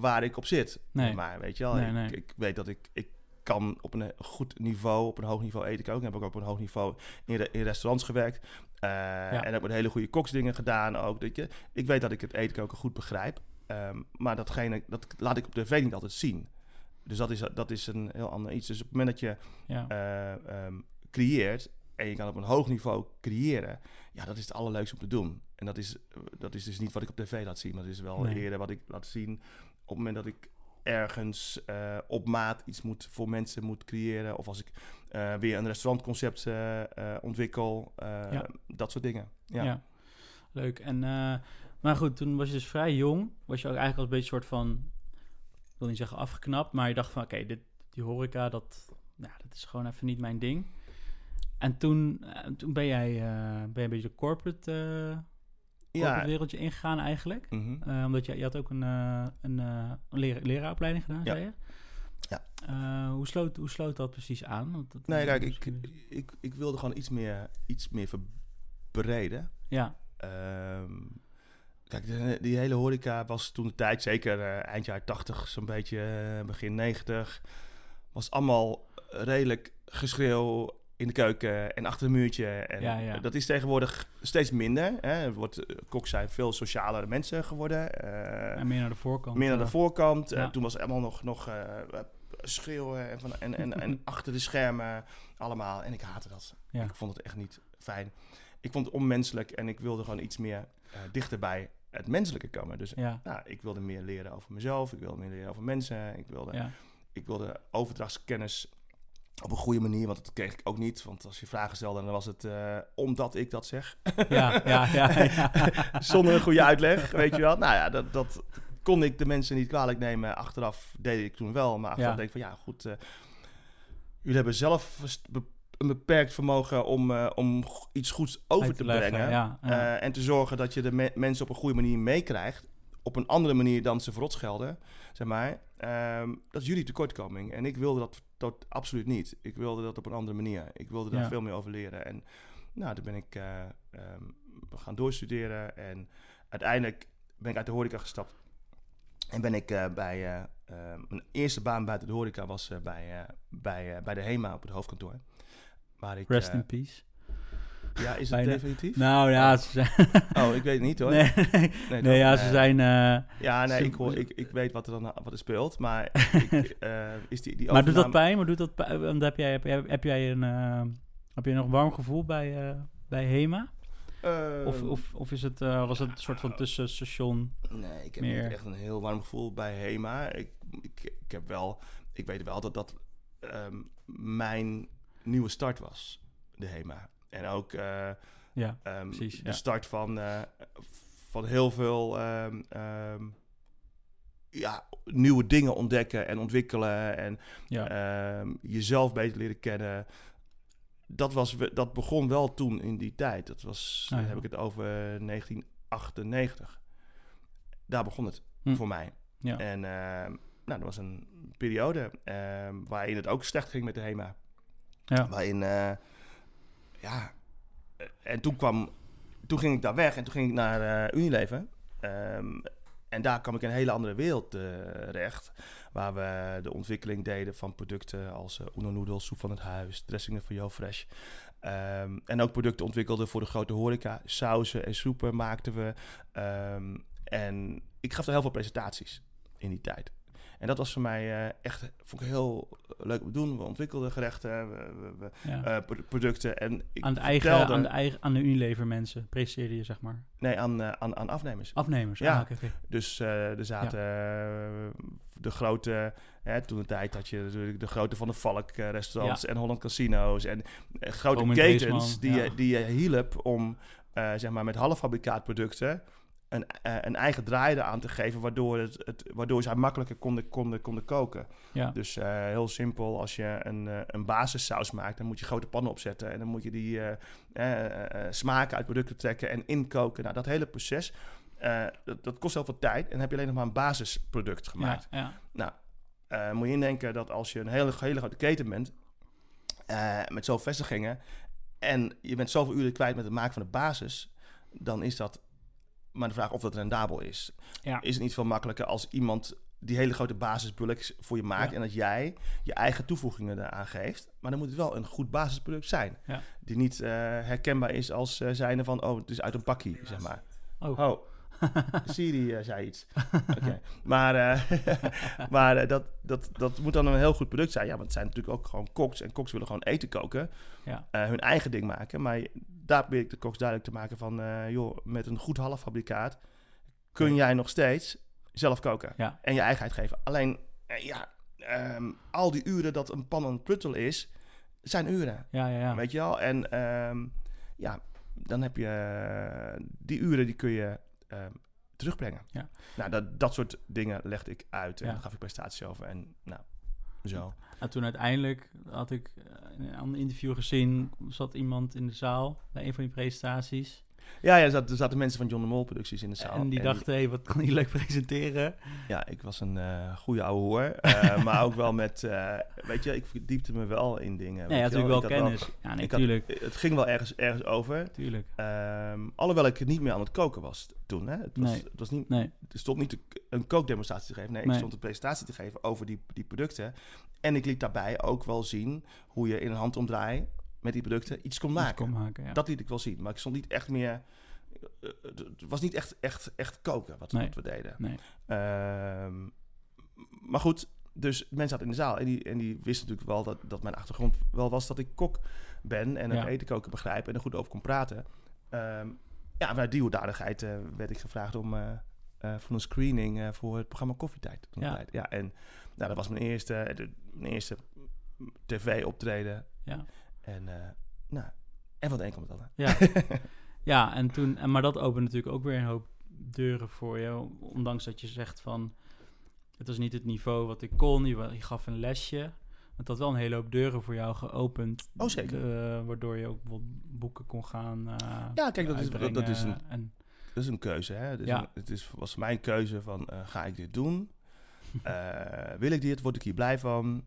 waar ik op zit. Nee. Maar weet je wel, Nee, ik, nee. ik weet dat ik, ik kan op een goed niveau, op een hoog niveau eten koken. Heb ik ook op een hoog niveau in, re- in restaurants gewerkt. Eh, En heb met hele goede koksdingen gedaan ook. Dat je, ik weet dat ik het eten koken goed begrijp. Ehm, maar datgene, dat laat ik op tv niet altijd zien. Dus dat is, dat is een heel ander iets. Dus op het moment dat je ja, eh, ehm, creëert en je kan op een hoog niveau creëren, ja, dat is het allerleukste om te doen. En dat is, dat is dus niet wat ik op tv laat zien, maar dat is wel Nee. eerder wat ik laat zien op het moment dat ik ergens eh, op maat iets moet voor mensen moet creëren. Of als ik eh, weer een restaurantconcept eh, ontwikkel. Ja. Dat soort dingen. Ja. ja. Leuk. En, maar goed, toen was je dus vrij jong. Was je ook eigenlijk al een beetje soort van, ik wil niet zeggen afgeknapt, maar je dacht van, oké, dit die horeca, dat, nou, dat is gewoon even niet mijn ding. En toen, toen ben, jij, ben je een beetje corporate Ja. wereldje ingegaan eigenlijk. Mhm. Eh, omdat je, je had ook een, eh, een, eh, een lera- leraaropleiding gedaan, Ja. zei je? Ja. Hoe, sloot, hoe sloot dat precies aan? Want dat, Nee, kijk, ik, ik, ik wilde gewoon iets meer, iets meer verbreden. Ja, Ehm, kijk, de- die hele horeca was toen de tijd, zeker eind jaren 80, zo'n beetje begin 90, was allemaal redelijk geschreeuw in de keuken en achter een muurtje. En Ja, ja. Dat is tegenwoordig steeds minder. Hè. Er wordt, eh, koks zijn veel socialere mensen geworden. eh, En meer naar de voorkant. meer naar de eh, voorkant. Toen was het allemaal nog, nog schreeuwen en, van, en, en, en achter de schermen allemaal. En ik haatte dat. Ja. Ik vond het echt niet fijn. Ik vond het onmenselijk en ik wilde gewoon iets meer eh, dichter bij het menselijke komen. Dus Ja, nou, ik wilde meer leren over mezelf. Ik wilde meer leren over mensen. Ik wilde, ik wilde overdrachtskennis op een goede manier, want dat kreeg ik ook niet. Want als je vragen stelde, dan was het eh, omdat ik dat zeg. Ja, ja, ja. ja. Zonder een goede uitleg, weet je wel. Nou ja, dat, dat kon ik de mensen niet kwalijk nemen. Achteraf deed ik toen wel, maar achteraf Ja. denk ik van ja, goed. eh, jullie hebben zelf een beperkt vermogen om, eh, om iets goeds over te brengen. Ja, en te zorgen dat je de me- mensen op een goede manier meekrijgt. Op een andere manier dan ze verrot schelden, zeg maar. Ehm, dat is jullie tekortkoming. En ik wilde dat, dat absoluut niet. Ik wilde dat op een andere manier. Ik wilde daar Ja. veel meer over leren. En nou, toen ben ik ehm, gaan doorstuderen. En uiteindelijk ben ik uit de horeca gestapt. En ben ik eh, bij... eh, mijn eerste baan buiten de horeca was bij, bij, bij de HEMA op het hoofdkantoor. Waar ik, Rest in peace. Ja, is het definitief? Nou ja, ze zijn... Oh, ik weet het niet hoor. Nee, nee, Nee, nee, ja, ze zijn... eh, Ja, nee, Ze- ik, hoor, ik, ik weet wat er dan wat er speelt, maar ik, eh, is die, die maar doet dat pijn? Maar doet dat pijn? Want heb jij, heb, heb jij een... eh, heb je nog een warm gevoel bij, bij HEMA? Eh, Of, of, of is het, was het een soort van tussenstation? nee, ik heb meer- niet echt een heel warm gevoel bij HEMA. Ik, ik, ik heb wel, ik weet wel dat dat ehm, mijn nieuwe start was, de HEMA. En ook eh, Ja, ehm, precies, de ja. start van, eh, van heel veel ehm, ehm, ja, nieuwe dingen ontdekken en ontwikkelen. En ja. Jezelf beter leren kennen. Dat, was, dat begon wel toen in die tijd. Dat was, Ah, heb ik het over 1998. Daar begon het Hm. voor mij. En nou, dat was een periode waarin het ook slecht ging met de HEMA. ja. Waarin, eh, ja, en toen kwam, toen ging ik daar weg en toen ging ik naar eh, Unilever. Ehm, en daar kwam ik in een hele andere wereld eh, terecht. Waar we de ontwikkeling deden van producten als eh Uno soep van het huis, dressingen van YoFresh. Ehm en ook producten ontwikkelden voor de grote horeca. Sauzen en soepen maakten we. Ehm, en ik gaf er heel veel presentaties in die tijd. En dat was voor mij eh, echt, vond ik heel leuk om te doen. We ontwikkelden gerechten, we, we, ja. eh, pro- producten. En ik aan, de eigen, vertelde- aan, de eigen, aan de Unilever mensen presenteerde je, zeg maar. Nee, aan, eh, aan, aan afnemers. Afnemers. Ja. Ah, oké. Dus eh, er zaten de grote, hè, toen de tijd had je natuurlijk de grote van de Valk restaurants en Holland Casino's en grote Roman ketens die, ja. je, die je hielp om eh, zeg maar met halffabrikaatproducten een, eh, een eigen draai eraan te geven, waardoor, het, het, waardoor zij makkelijker konden, konden, konden koken. Ja. Dus eh, heel simpel, als je een, eh, een basissaus maakt, dan moet je grote pannen opzetten en dan moet je die eh, smaken uit producten trekken en inkoken. Nou, dat hele proces, dat, dat kost heel veel tijd en dan heb je alleen nog maar een basisproduct gemaakt. Ja, ja. Nou, moet je indenken dat als je een hele, hele grote keten bent, met zoveel vestigingen, en je bent zoveel uren kwijt met het maken van de basis, dan is dat maar de vraag of dat rendabel is. Ja. Is het niet veel makkelijker als iemand die hele grote basisbulks voor je maakt Ja. en dat jij je eigen toevoegingen eraan geeft. Maar dan moet het wel een goed basisproduct zijn. Ja. Die niet eh, herkenbaar is als eh zijnde van, oh, het is uit een pakkie, zeg maar. Oh. Oh, Siri eh, zei iets. Maar, maar dat, dat, dat moet dan een heel goed product zijn. Ja, want het zijn natuurlijk ook gewoon koks. En koks willen gewoon eten koken. Ja. hun eigen ding maken. Maar daar probeer ik de koks duidelijk te maken van... eh, joh, met een goed halffabrikaat kun jij nog steeds zelf koken. Ja. En je eigenheid geven. Alleen, eh, ja, ehm, al die uren dat een pan een pruttel is... zijn uren. Ja, ja, ja. Weet je wel? En ehm, ja, dan heb je eh, die uren die kun je ehm, terugbrengen. Ja. Nou, dat, dat soort dingen legde ik uit en Ja. gaf ik prestaties over. En nou, zo. En toen uiteindelijk had ik eh, een ander interview gezien, zat iemand in de zaal bij een van die presentaties. Ja, ja er, zaten, er zaten mensen van John de Mol producties in de zaal. En die dachten, hé, wat kan hij leuk presenteren? Ja, ik was een eh goede ouwe hoor. Eh, maar ook wel met, eh, weet je, ik verdiepte me wel in dingen. Nee, je je natuurlijk wel kennis. ja, nee, ik had- tuurlijk. het ging wel ergens, ergens over. Tuurlijk. Ehm, alhoewel ik niet meer aan het koken was toen. Hè? Het, was, Nee. het was niet, Nee, er stond niet een kookdemonstratie te geven. Nee, ik stond een presentatie te geven over die, die producten. En ik liet daarbij ook wel zien hoe je in een handomdraai met die producten iets kon iets maken. kon maken, ja. Dat liet ik wel zien. Maar ik stond niet echt meer... eh, Het was niet echt, echt, echt koken wat, Nee. wat we deden. Nee. Ehm, maar goed, dus mensen zaten in de zaal. En die, en die wisten natuurlijk wel dat, dat mijn achtergrond wel was dat ik kok ben. En het Ja. eten koken begrijp en er goed over kon praten. Ehm, ja, vanuit die hoedanigheid eh, werd ik gevraagd om eh, eh, voor een screening eh, voor het programma Koffietijd. Ja. ja en nou, dat was mijn eerste, de, mijn eerste tv-optreden. Ja. En, eh, nou, en van de een komt het ander. Ja. ja, en toen, en, maar dat opent natuurlijk ook weer een hoop deuren voor je. Ondanks dat je zegt van, het was niet het niveau wat ik kon. Je, gaf een lesje. Maar het had wel een hele hoop deuren voor jou geopend. Oh, zeker. eh, waardoor je ook bijvoorbeeld boeken kon gaan eh, Ja, kijk, dat is- dat- dat is een- En, Dat is een keuze. Hè? Dus Ja. een- het is, was mijn keuze van, ga ik dit doen? Wil ik dit? Word ik hier blij van?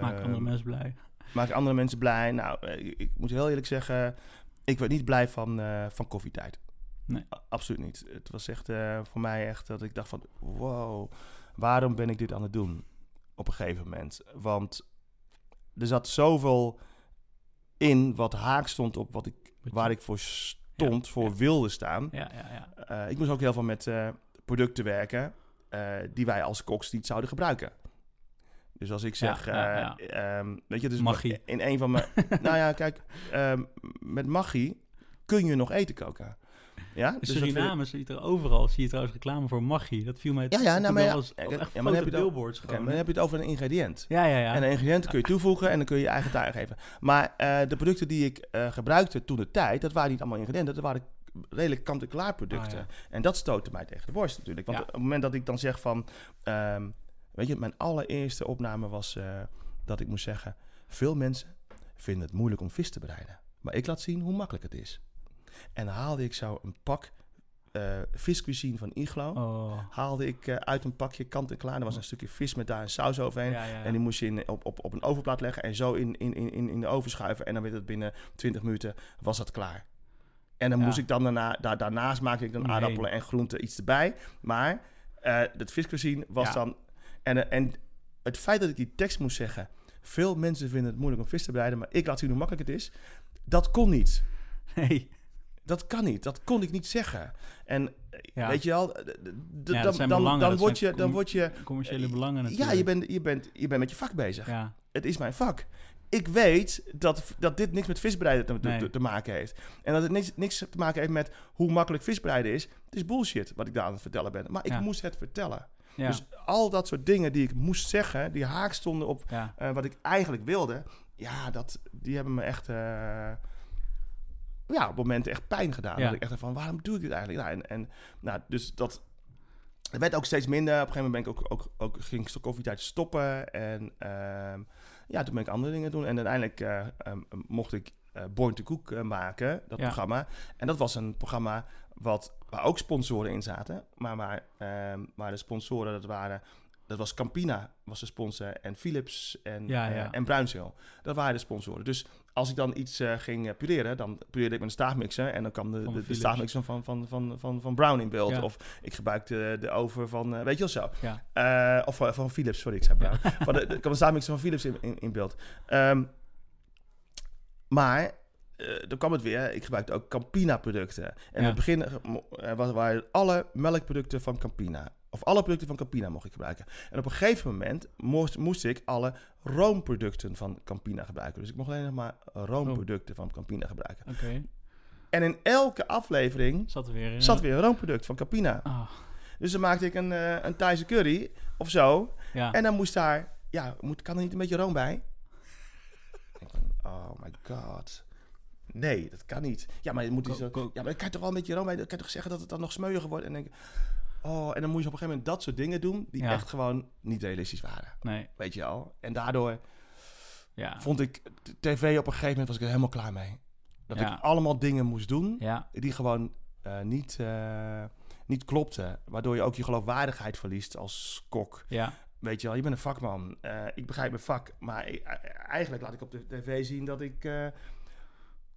maak andere mensen blij. Maak ik andere mensen blij? Nou, eh, ik, moet heel eerlijk zeggen, ik werd niet blij van, eh, van koffietijd. Nee. Absoluut niet. Het was echt eh, voor mij echt dat ik dacht van, wow, waarom ben ik dit aan het doen? Op een gegeven moment. Want er zat zoveel in wat haak stond op wat ik, waar ik voor stond, voor ja. wilde staan. Ja, ja, ja. Ik moest ook heel veel met producten werken die wij als koks niet zouden gebruiken. Dus als ik zeg, ja, eh, ja. ehm, weet je, dus Maggi. in een van mijn, nou ja, kijk, ehm, met Maggi kun je nog eten koken. Ja, dus ik- Suriname zie je er overal. Zie je trouwens reclame voor Maggi. Dat viel mij Ja, ja, nou, maar ja, eens- ja, echt ja, maar dan heb je het billboards gewoon. maar dan heb je het over een ingrediënt. Ja, ja, ja. En een ingrediënt kun je toevoegen en dan kun je je eigen taai geven. Maar eh, de producten die ik eh, gebruikte toen de tijd, dat waren niet allemaal ingrediënten. Dat waren redelijk kant-en-klaar producten. Ah, En dat stootte mij tegen de borst natuurlijk. Want op het moment dat ik dan zeg van... ehm, weet je, mijn allereerste opname was uh, dat ik moest zeggen... Veel mensen vinden het moeilijk om vis te bereiden. Maar ik laat zien hoe makkelijk het is. En dan haalde ik zo een pak uh, viscuisine van Iglo. Oh. Haalde ik uh, uit een pakje kant en klaar. Er was een stukje vis met daar een saus overheen. Ja, ja, ja. En die moest je in, op, op, op een ovenplaat leggen en zo in, in, in, in de oven schuiven. En dan werd het binnen 20 minuten was dat klaar. En dan moest ik dan daarna, daar, daarnaast maakte ik dan aardappelen en groenten iets erbij. Maar uh, dat viscuisine was dan... En, en het feit dat ik die tekst moest zeggen... Veel mensen vinden het moeilijk om vis te bereiden, maar ik laat zien hoe makkelijk het is. Dat kon niet. Nee. Dat kan niet. Dat kon ik niet zeggen. En Ja. weet je Ja, dat dan, dan, dan, word je, dan word je... Commerciële belangen natuurlijk. Ja, je bent, je, bent, je bent met je vak bezig. Ja, Het is mijn vak. Ik weet dat, dat dit niks met visbereiden te, te- Nee. te maken heeft. En dat het niks, niks te maken heeft met hoe makkelijk visbereiden is. Het is bullshit wat ik daar aan het vertellen ben. Maar ik moest het vertellen. Ja, Dus al dat soort dingen die ik moest zeggen, die haak stonden op ja. eh, wat ik eigenlijk wilde. Ja, dat, die hebben me echt... eh, ja, op momenten echt pijn gedaan. Ja. Dat ik echt van, waarom doe ik dit eigenlijk? Nou, en, en nou, dus dat... Het werd ook steeds minder. Op een gegeven moment ben ik ook, ook, ook, ging ik koffietijd stoppen. En ehm, ja, toen ben ik andere dingen doen. En uiteindelijk eh, ehm, mocht ik eh, Born to Cook maken, dat Ja. programma. En dat was een programma wat, waar ook sponsoren in zaten. Maar waar, ehm, waar de sponsoren, dat waren... Dat was Campina, was de sponsor. En Philips en, Ja, eh, en Bruinzeel. Dat waren de sponsoren. Dus als ik dan iets eh, ging eh, pureren, dan pureerde ik met een staafmixer. En dan kwam de, Van de, de staafmixer van, van, van, van, van Brown in beeld. Ja. Of ik gebruikte de oven van, weet je wel zo. Ja. Of van, van Philips, sorry, ik zei Brown. van de, er kwam een staafmixer van Philips in, in, in beeld. Ehm, maar eh, dan kwam het weer. Ik gebruikte ook Campina-producten. En in het begin was- waren alle melkproducten van Campina. Of alle producten van Campina mocht ik gebruiken. En op een gegeven moment moest, moest ik alle roomproducten van Campina gebruiken. Dus ik mocht alleen nog maar roomproducten van Campina gebruiken. Oké. En in elke aflevering Zat er weer in. zat weer een roomproduct van Campina. Ah, Dus dan maakte ik een, eh een Thaise curry of zo. ja. En dan moest daar, ja, moet, kan er niet een beetje room bij? oh my god. Nee, dat kan niet. Ja, maar je moet zo, ja, maar dan kan je toch wel een beetje room bij. Dan kan je toch zeggen dat het dan nog smeuiger wordt. En denk ik, oh, en dan moet je op een gegeven moment dat soort dingen doen die Ja. echt gewoon niet realistisch waren. Nee. Weet je al? En daardoor Ja. vond ik tv op een gegeven moment was ik er helemaal klaar mee. Dat Ja. ik allemaal dingen moest doen die gewoon eh, niet, eh, niet klopten. Waardoor je ook je geloofwaardigheid verliest als kok. ja, Weet je wel, je bent een vakman. Eh, ik begrijp mijn vak. Maar ik- eh, eigenlijk laat ik op de tv zien dat ik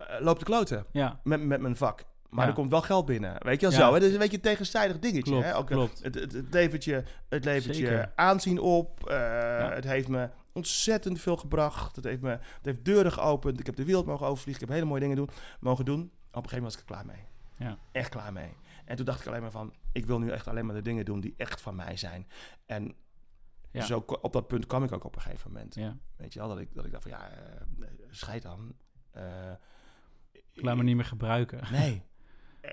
eh, eh, loop te kloten ja. met, met mijn vak. Maar Ja. er komt wel geld binnen. Weet je wel Ja. zo. Hè? Dat is een beetje een tegenstrijdig dingetje. Klopt, hè? Ook, eh, klopt. Het, het, het levert je, het levert je Zeker. aanzien op. Eh, Het heeft me ontzettend veel gebracht. Het heeft me het heeft deuren geopend. Ik heb de wereld mogen overvliegen. Ik heb hele mooie dingen doen, mogen doen. Op een gegeven moment was ik er klaar mee. Ja. Echt klaar mee. En toen dacht ik alleen maar van... Ik wil nu echt alleen maar de dingen doen die echt van mij zijn. En Ja. zo, op dat punt kwam ik ook op een gegeven moment. ja. Weet je wel, dat ik, dat ik dacht van ja, eh scheid dan. Eh, Ik laat me niet meer gebruiken. Nee.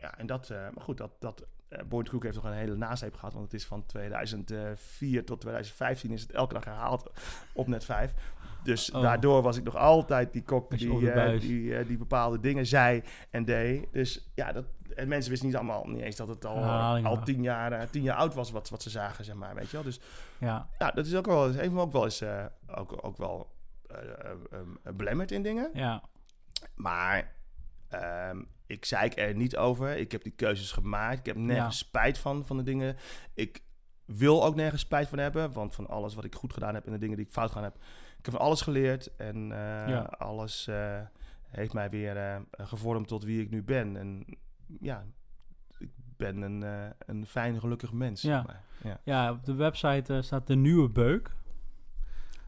Ja, en dat, eh, maar goed, dat, dat eh Boy Cook heeft nog een hele nasleep gehad, want het is van 2004 tot 2015 is het elke dag herhaald op net 5. Dus Oh. daardoor was ik nog altijd die kok die, buis. die, eh, die bepaalde dingen zei en deed. Dus ja, dat, en mensen wisten niet allemaal, niet eens dat het al, al tien, jaar, tien jaar oud was wat, wat ze zagen, zeg maar, weet je wel. Dus Ja, ja, dat is ook wel, heeft me ook wel eens, eh, ook, ook wel belemmerd in dingen. ja, Maar ehm, ik zeik er niet over. Ik heb die keuzes gemaakt. Ik heb nergens spijt van, van de dingen. Ik wil ook nergens spijt van hebben. Want van alles wat ik goed gedaan heb en de dingen die ik fout gedaan heb... Ik heb van alles geleerd. En eh, Ja. alles eh, heeft mij weer eh, gevormd tot wie ik nu ben. En ja, ik ben een, een fijn, gelukkig mens. Ja. zeg maar. ja. ja. Op de website staat de nieuwe beuk.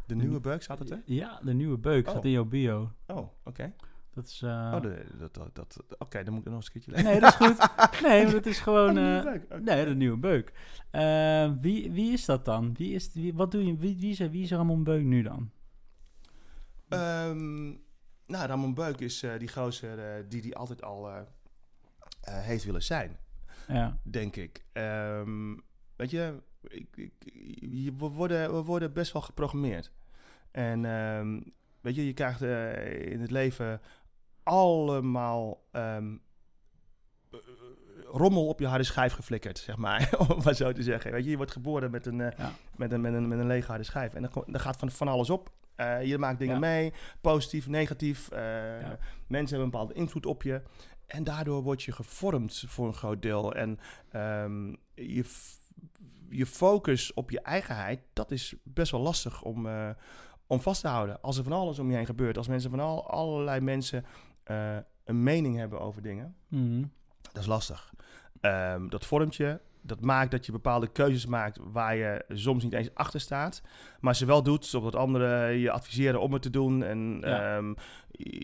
De nieuwe beuk staat het er? Ja, de nieuwe beuk Oh. staat in jouw bio. Oh, oké. Dat is... eh, Oh, de- dat, dat, dat, oké, dan moet ik nog eens een keertje lezen. Nee, dat is goed. Nee, maar dat is gewoon... Oh, eh. Nee, de nieuwe beuk. Eh, wie, wie is dat dan? Wie is, wie, wat doe je, wie, wie, is, wie is Ramon Beuk nu dan? Ehm, nou, Ramon Beuk is eh, die gozer eh, die die altijd al eh, eh, heeft willen zijn, Ja, denk ik. Ehm, weet je, ik, ik, we, worden, we worden best wel geprogrammeerd. En ehm, weet je, je krijgt eh, in het leven allemaal ehm, eh, rommel op je harde schijf geflikkerd, zeg maar. Om maar zo te zeggen. Weet je, je wordt geboren met een, Ja. met een, met een, met een lege harde schijf. En dan, dan gaat van, van alles op. Eh, je maakt dingen Ja. mee, positief, negatief. Ja. Mensen hebben een bepaalde invloed op je. En daardoor word je gevormd voor een groot deel. En ehm, je, je focus op je eigenheid, dat is best wel lastig om, om vast te houden. Als er van alles om je heen gebeurt, als mensen van al, allerlei mensen eh, een mening hebben over dingen, Mhm. dat is lastig. Ehm, dat vormt je. Dat maakt dat je bepaalde keuzes maakt waar je soms niet eens achter staat. Maar ze wel doet, zodat anderen je adviseren om het te doen. En Ja. ehm,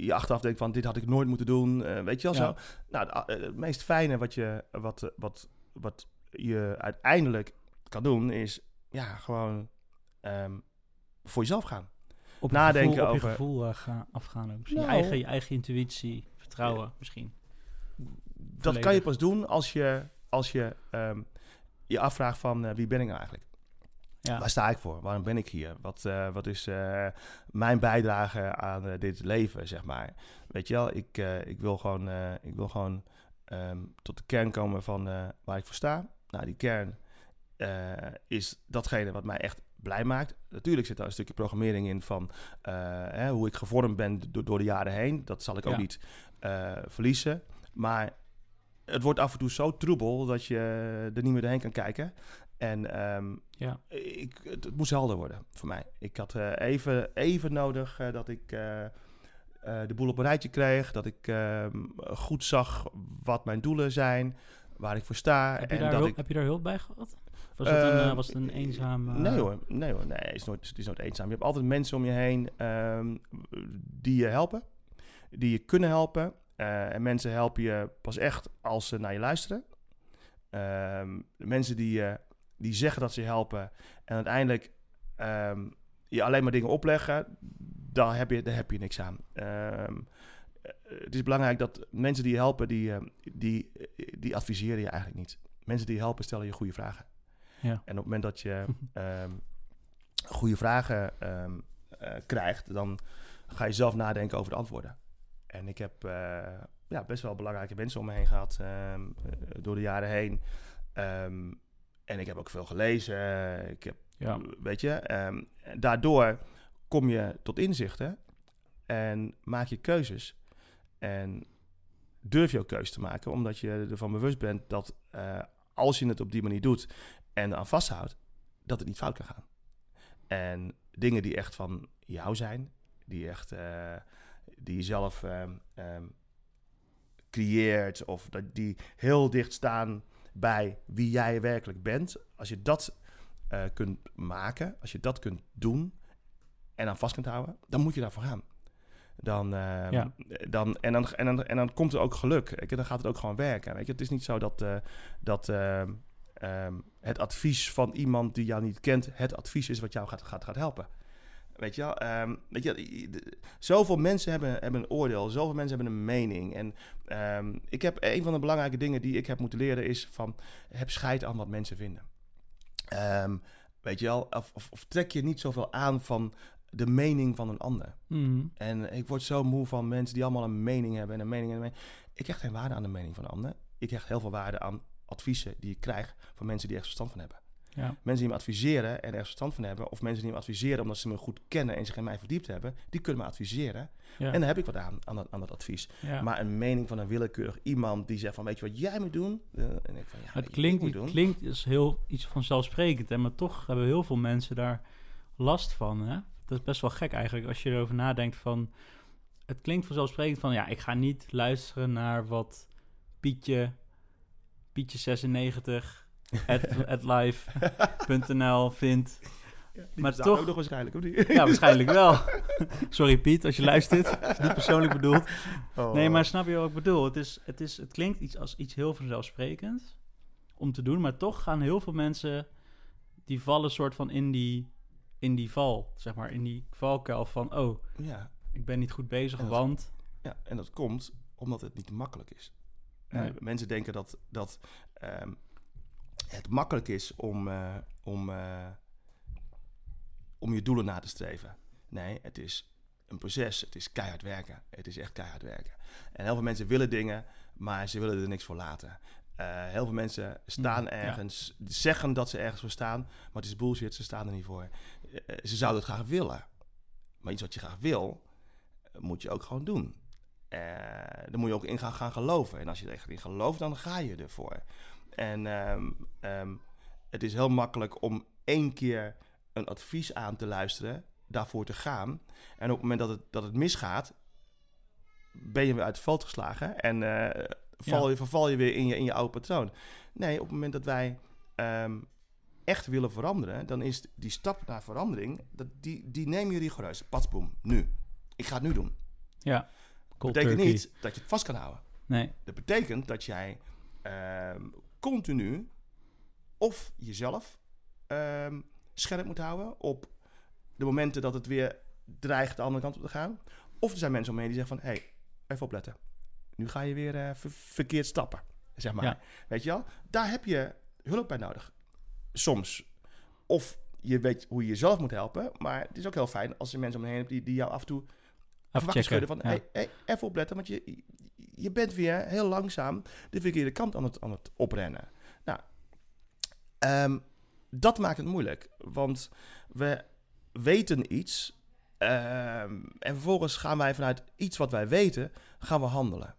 je achteraf denkt van dit had ik nooit moeten doen. Eh, weet je wel Ja. zo? Nou, eh, het meest fijne wat je, wat, wat, wat je uiteindelijk kan doen is ja, gewoon ehm, voor jezelf gaan. Op je Nadenken gevoel, op over- je gevoel eh, gaan, afgaan ook. misschien. Nou. je, eigen, je eigen intuïtie, vertrouwen misschien. Dat kan je pas doen als je als je, ehm, je afvraagt van eh, wie ben ik nou eigenlijk? Ja, Waar sta ik voor? Waarom ben ik hier? Wat, eh, wat is eh, mijn bijdrage aan eh, dit leven, zeg maar? Weet je wel, ik, eh, ik wil gewoon, eh, ik wil gewoon ehm, tot de kern komen van eh, waar ik voor sta. Nou, die kern eh, is datgene wat mij echt blij maakt. Natuurlijk zit daar een stukje programmering in van eh, hè, hoe ik gevormd ben do- door de jaren heen. Dat zal ik ook niet eh, verliezen. Maar het wordt af en toe zo troebel dat je er niet meer doorheen kan kijken. En ehm, ja, ik, het, het moest helder worden voor mij. Ik had eh, even, even nodig dat ik de boel op een rijtje kreeg. Dat ik ehm, goed zag wat mijn doelen zijn, waar ik voor sta. heb, je en daar dat hulp, ik, heb je daar hulp bij gehad? Of Was, het een, eh, eh, was het een eenzaam... eh, Nee hoor, nee hoor, nee, het is nooit, het is nooit eenzaam. Je hebt altijd mensen om je heen ehm, die je helpen, die je kunnen helpen. Eh, en mensen helpen je pas echt als ze naar je luisteren. Ehm, mensen die, eh, die zeggen dat ze je helpen en uiteindelijk ehm, je alleen maar dingen opleggen, daar heb je, daar heb je niks aan. Ehm, eh, het is belangrijk dat mensen die je helpen, die, eh, die, die adviseren je eigenlijk niet. Mensen die je helpen stellen je goede vragen. Ja. En op het moment dat je ehm, goede vragen ehm, eh, krijgt, dan ga je zelf nadenken over de antwoorden. En ik heb eh, ja, best wel belangrijke mensen om me heen gehad ehm, eh, door de jaren heen. En ik heb ook veel gelezen. Ik heb, Ja. weet je, daardoor kom je tot inzichten en maak je keuzes. En durf je ook keuze te maken, omdat je ervan bewust bent dat als je het op die manier doet en aan vasthoudt, dat het niet fout kan gaan. En dingen die echt van jou zijn, die echt eh, die je zelf ehm, ehm, creëert of dat die heel dicht staan bij wie jij werkelijk bent. Als je dat eh, kunt maken, als je dat kunt doen en aan vast kunt houden, dan moet je daarvoor gaan. Dan, ehm, Ja. dan, en, dan, en, dan, en dan komt er ook geluk. Je, dan gaat het ook gewoon werken. Weet je, het is niet zo dat, eh, dat ehm, het advies van iemand die jou niet kent, het advies is wat jou gaat, gaat, gaat helpen. Weet je wel? Ehm, weet je, zoveel mensen hebben, hebben een oordeel, zoveel mensen hebben een mening. En ehm, ik heb een van de belangrijke dingen die ik heb moeten leren is van heb scheid aan wat mensen vinden. Weet je wel, of, of, of trek je niet zoveel aan van de mening van een ander. Mhm. En ik word zo moe van mensen die allemaal een mening hebben en een mening en een mening. Ik hecht geen waarde aan de mening van een ander. Ik hecht heel veel waarde aan adviezen die ik krijg van mensen die er verstand van hebben. Ja. Mensen die me adviseren en er verstand van hebben, of mensen die me adviseren omdat ze me goed kennen en zich in mij verdiept hebben, die kunnen me adviseren. Ja. En daar heb ik wat aan, aan, dat, aan dat advies. ja. Maar een mening van een willekeurig iemand die zegt van, weet je wat jij moet doen? Eh, en ik van, ja, het klinkt, het doen? klinkt is heel iets vanzelfsprekend, hè, maar toch hebben heel veel mensen daar last van. Hè? Dat is best wel gek eigenlijk als je erover nadenkt van... Het klinkt vanzelfsprekend van, ja, ik ga niet luisteren naar wat Pietje, Pietje96, at, live.nl vindt. Maar toch- ook nog waarschijnlijk, of niet? Ja, waarschijnlijk wel. Sorry Piet, als je luistert. Is niet persoonlijk bedoeld. Oh. Nee, maar snap je wat ik bedoel? Het, is, het, is, het klinkt iets als iets heel vanzelfsprekend om te doen, maar toch gaan heel veel mensen die vallen soort van in die, in die val, zeg maar, in die valkuil van, oh, Ja, ik ben niet goed bezig, dat- want... Ja, en dat komt omdat het niet makkelijk is. Eh, mensen denken dat, dat ehm, het makkelijk is om, eh, om, eh, om je doelen na te streven. Nee, het is een proces. Het is keihard werken. Het is echt keihard werken. En heel veel mensen willen dingen, maar ze willen er niks voor laten. Heel veel mensen staan Mm, ja. ergens, zeggen dat ze ergens voor staan, maar het is bullshit, ze staan er niet voor. Ze zouden het graag willen. Maar iets wat je graag wil, moet je ook gewoon doen. Eh daar moet je ook in gaan, gaan geloven. En als je er echt in gelooft, dan ga je ervoor. En ehm, ehm, het is heel makkelijk om één keer een advies aan te luisteren, daarvoor te gaan. En op het moment dat het, dat het misgaat, ben je weer uit het veld geslagen en eh, val je, verval je weer in je, in je oude patroon. Nee, op het moment dat wij ehm, echt willen veranderen, dan is die stap naar verandering, dat, die, die neem je rigoureus. Patsboom, nu. Ik ga het nu doen. Ja, cold Dat betekent turkey. niet dat je het vast kan houden. Nee, Dat betekent dat jij ehm, continu of jezelf ehm, scherp moet houden op de momenten dat het weer dreigt de andere kant op te gaan. Of er zijn mensen om me heen die zeggen van, hé, hey, even opletten. Nu ga je weer eh, ver- verkeerd stappen, zeg maar. Ja. Weet je wel? Daar heb je hulp bij nodig. Soms. Of je weet hoe je jezelf moet helpen. Maar het is ook heel fijn als er mensen om je heen hebt die, die jou af en toe even wakker checken. schudden van... Ja. Hey, hey, even opletten, want je, je bent weer heel langzaam de verkeerde kant aan het, aan het oprennen. Nou, ehm, dat maakt het moeilijk. Want we weten iets... ehm, en vervolgens gaan wij vanuit iets wat wij weten, gaan we handelen.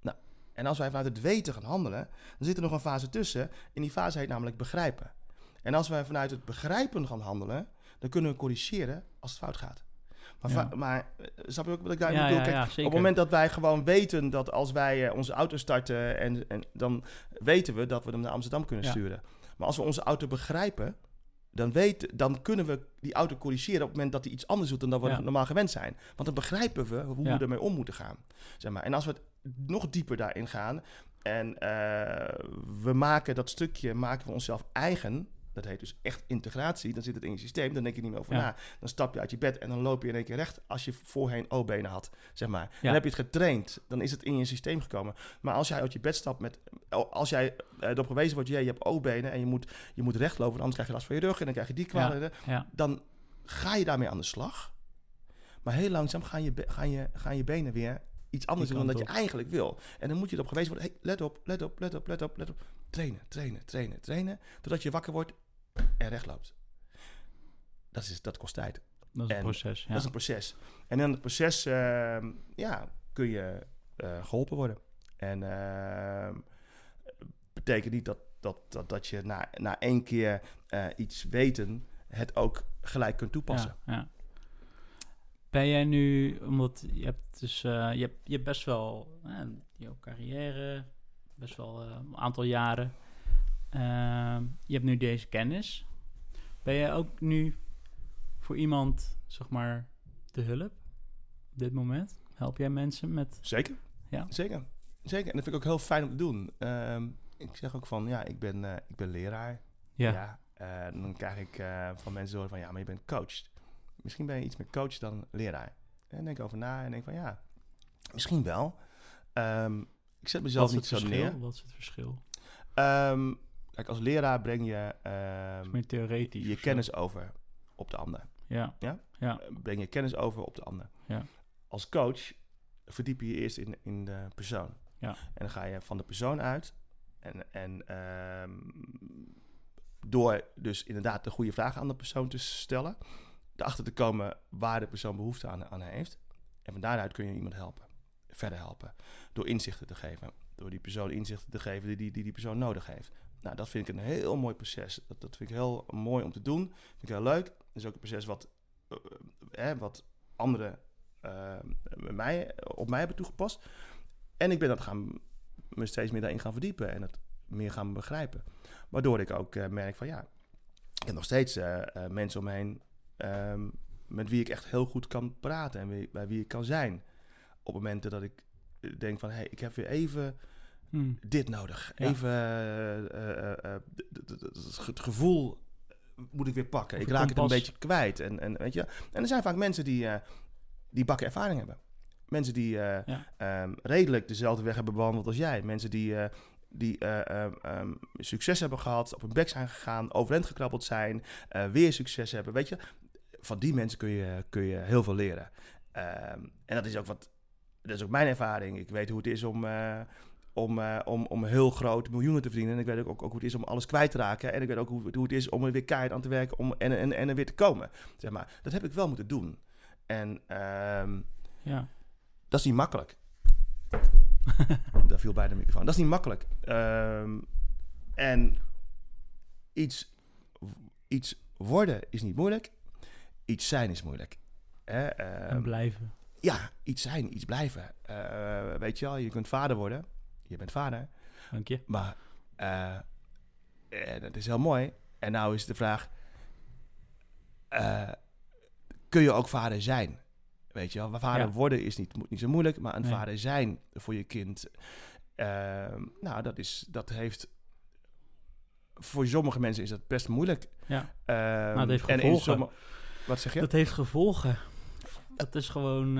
Nou, en als wij vanuit het weten gaan handelen, dan zit er nog een fase tussen. En die fase heet namelijk begrijpen. En als wij vanuit het begrijpen gaan handelen, dan kunnen we corrigeren als het fout gaat. Maar, Ja. maar eh, snap je ook wat ik daar Ja, bedoel? Kijk, op het moment dat wij gewoon weten dat als wij eh, onze auto starten, en, en dan weten we dat we hem naar Amsterdam kunnen sturen. Maar als we onze auto begrijpen, dan, weten, dan kunnen we die auto corrigeren op het moment dat hij iets anders doet dan dat we normaal gewend zijn. Want dan begrijpen we hoe we ermee om moeten gaan. Zeg maar. En als we het nog dieper daarin gaan en eh, we maken dat stukje, maken we onszelf eigen. Dat heet dus echt integratie. Dan zit het in je systeem, dan denk je niet meer over Ja. na. Dan stap je uit je bed en dan loop je in één keer recht als je voorheen O-benen had, zeg maar. Ja. Dan heb je het getraind, dan is het in je systeem gekomen. Maar als jij uit je bed stapt met, als jij eh, erop gewezen wordt, jij je hebt O-benen en je moet, je moet recht lopen, anders krijg je last van je rug en dan krijg je die kwalen. ja, Dan ga je daarmee aan de slag. Maar heel langzaam gaan je, gaan je, gaan je benen weer iets anders doen dan dat je eigenlijk wil. En dan moet je erop gewezen worden, hey, let op, let op, let op, let op, let op. Trainen, trainen, trainen, trainen. Totdat je wakker wordt en recht loopt. Dat, is, dat kost tijd. dat is een En proces. Ja. Dat is een proces. En in het proces ehm, ja, kun je eh, geholpen worden. En ehm, betekent niet dat, dat, dat, dat je na, na één keer eh, iets weten het ook gelijk kunt toepassen. Ja, ja. Ben jij nu, omdat je hebt dus, eh, je, hebt, je hebt best wel, uh, jouw carrière, best wel een aantal jaren. Ehm, je hebt nu deze kennis. Ben jij ook nu voor iemand, zeg maar, de hulp op dit moment? Help jij mensen met... Zeker. Ja. Zeker. Zeker. En dat vind ik ook heel fijn om te doen. Ehm, ik zeg ook van, ja, ik ben, eh, ik ben leraar. Ja. Ja, eh, dan krijg ik eh, van mensen horen van ja, maar je bent coach. Misschien ben je iets meer coach dan leraar. En denk over na en denk van ja, misschien wel. Ehm, ik zet mezelf niet zo verschil? neer. Wat is het verschil? Kijk, als leraar breng je ehm, meer theoretisch. je zo. kennis over op de ander. Ja. Ja? Ja. Eh, Breng je kennis over op de ander. Ja. Als coach verdiep je je eerst in, in de persoon. Ja. En dan ga je van de persoon uit. En, en ehm, door dus inderdaad de goede vragen aan de persoon te stellen. Erachter te komen waar de persoon behoefte aan, aan heeft. En van daaruit kun je iemand helpen. Verder helpen. Door inzichten te geven. Door die persoon inzichten te geven die die, die, die persoon nodig heeft. Nou, dat vind ik een heel mooi proces. Dat, dat vind ik heel mooi om te doen. Vind ik heel leuk. Dat is ook een proces wat, eh, wat anderen met mij, op mij hebben toegepast. En ik ben dat gaan, me steeds meer daarin gaan verdiepen en het meer gaan begrijpen. Waardoor ik ook merk van ja, ik heb nog steeds mensen om me heen ehm, met wie ik echt heel goed kan praten en bij wie ik kan zijn. Op momenten dat ik denk van hé, hey, ik heb weer even Hm. dit nodig. Ja. Even eh, eh, eh, het gevoel moet ik weer pakken. Of Ik raak het een beetje kwijt. En, en, weet je? en er zijn vaak mensen die, die bakken ervaring hebben. Mensen die eh, Ja. ehm, redelijk dezelfde weg hebben bewandeld als jij. Mensen die, die eh, ehm, ehm, succes hebben gehad, op hun bek zijn gegaan, overeind gekrabbeld zijn, weer succes hebben. Weet je, van die mensen kun je, kun je heel veel leren. En dat is ook wat, dat is ook mijn ervaring. Ik weet hoe het is om, om, eh, om, om heel groot miljoenen te verdienen. En ik weet ook, ook, hoe het is om alles kwijt te raken. En ik weet ook hoe, hoe het is om er weer keihard aan te werken om, en, en, en er weer te komen. Zeg maar. Dat heb ik wel moeten doen. En ehm, Ja. dat is niet makkelijk. Daar viel bij de microfoon. Dat is niet makkelijk. Ehm, en iets, iets worden is niet moeilijk. Iets zijn is moeilijk. Hè? en Ehm, blijven. ja, iets zijn, iets blijven. Eh, weet je wel, je kunt vader worden. Je bent vader. Dank je. Maar eh, eh, dat is heel mooi. En nou is de vraag: eh, kun je ook vader zijn? Weet je wel, vader Ja. worden is niet, niet zo moeilijk, maar een Nee. vader zijn voor je kind. nou, dat, is, dat heeft. Voor sommige mensen is dat best moeilijk. Ja. Ehm, het heeft en gevolgen. sommige- wat zeg je? Dat heeft gevolgen. Dat is gewoon,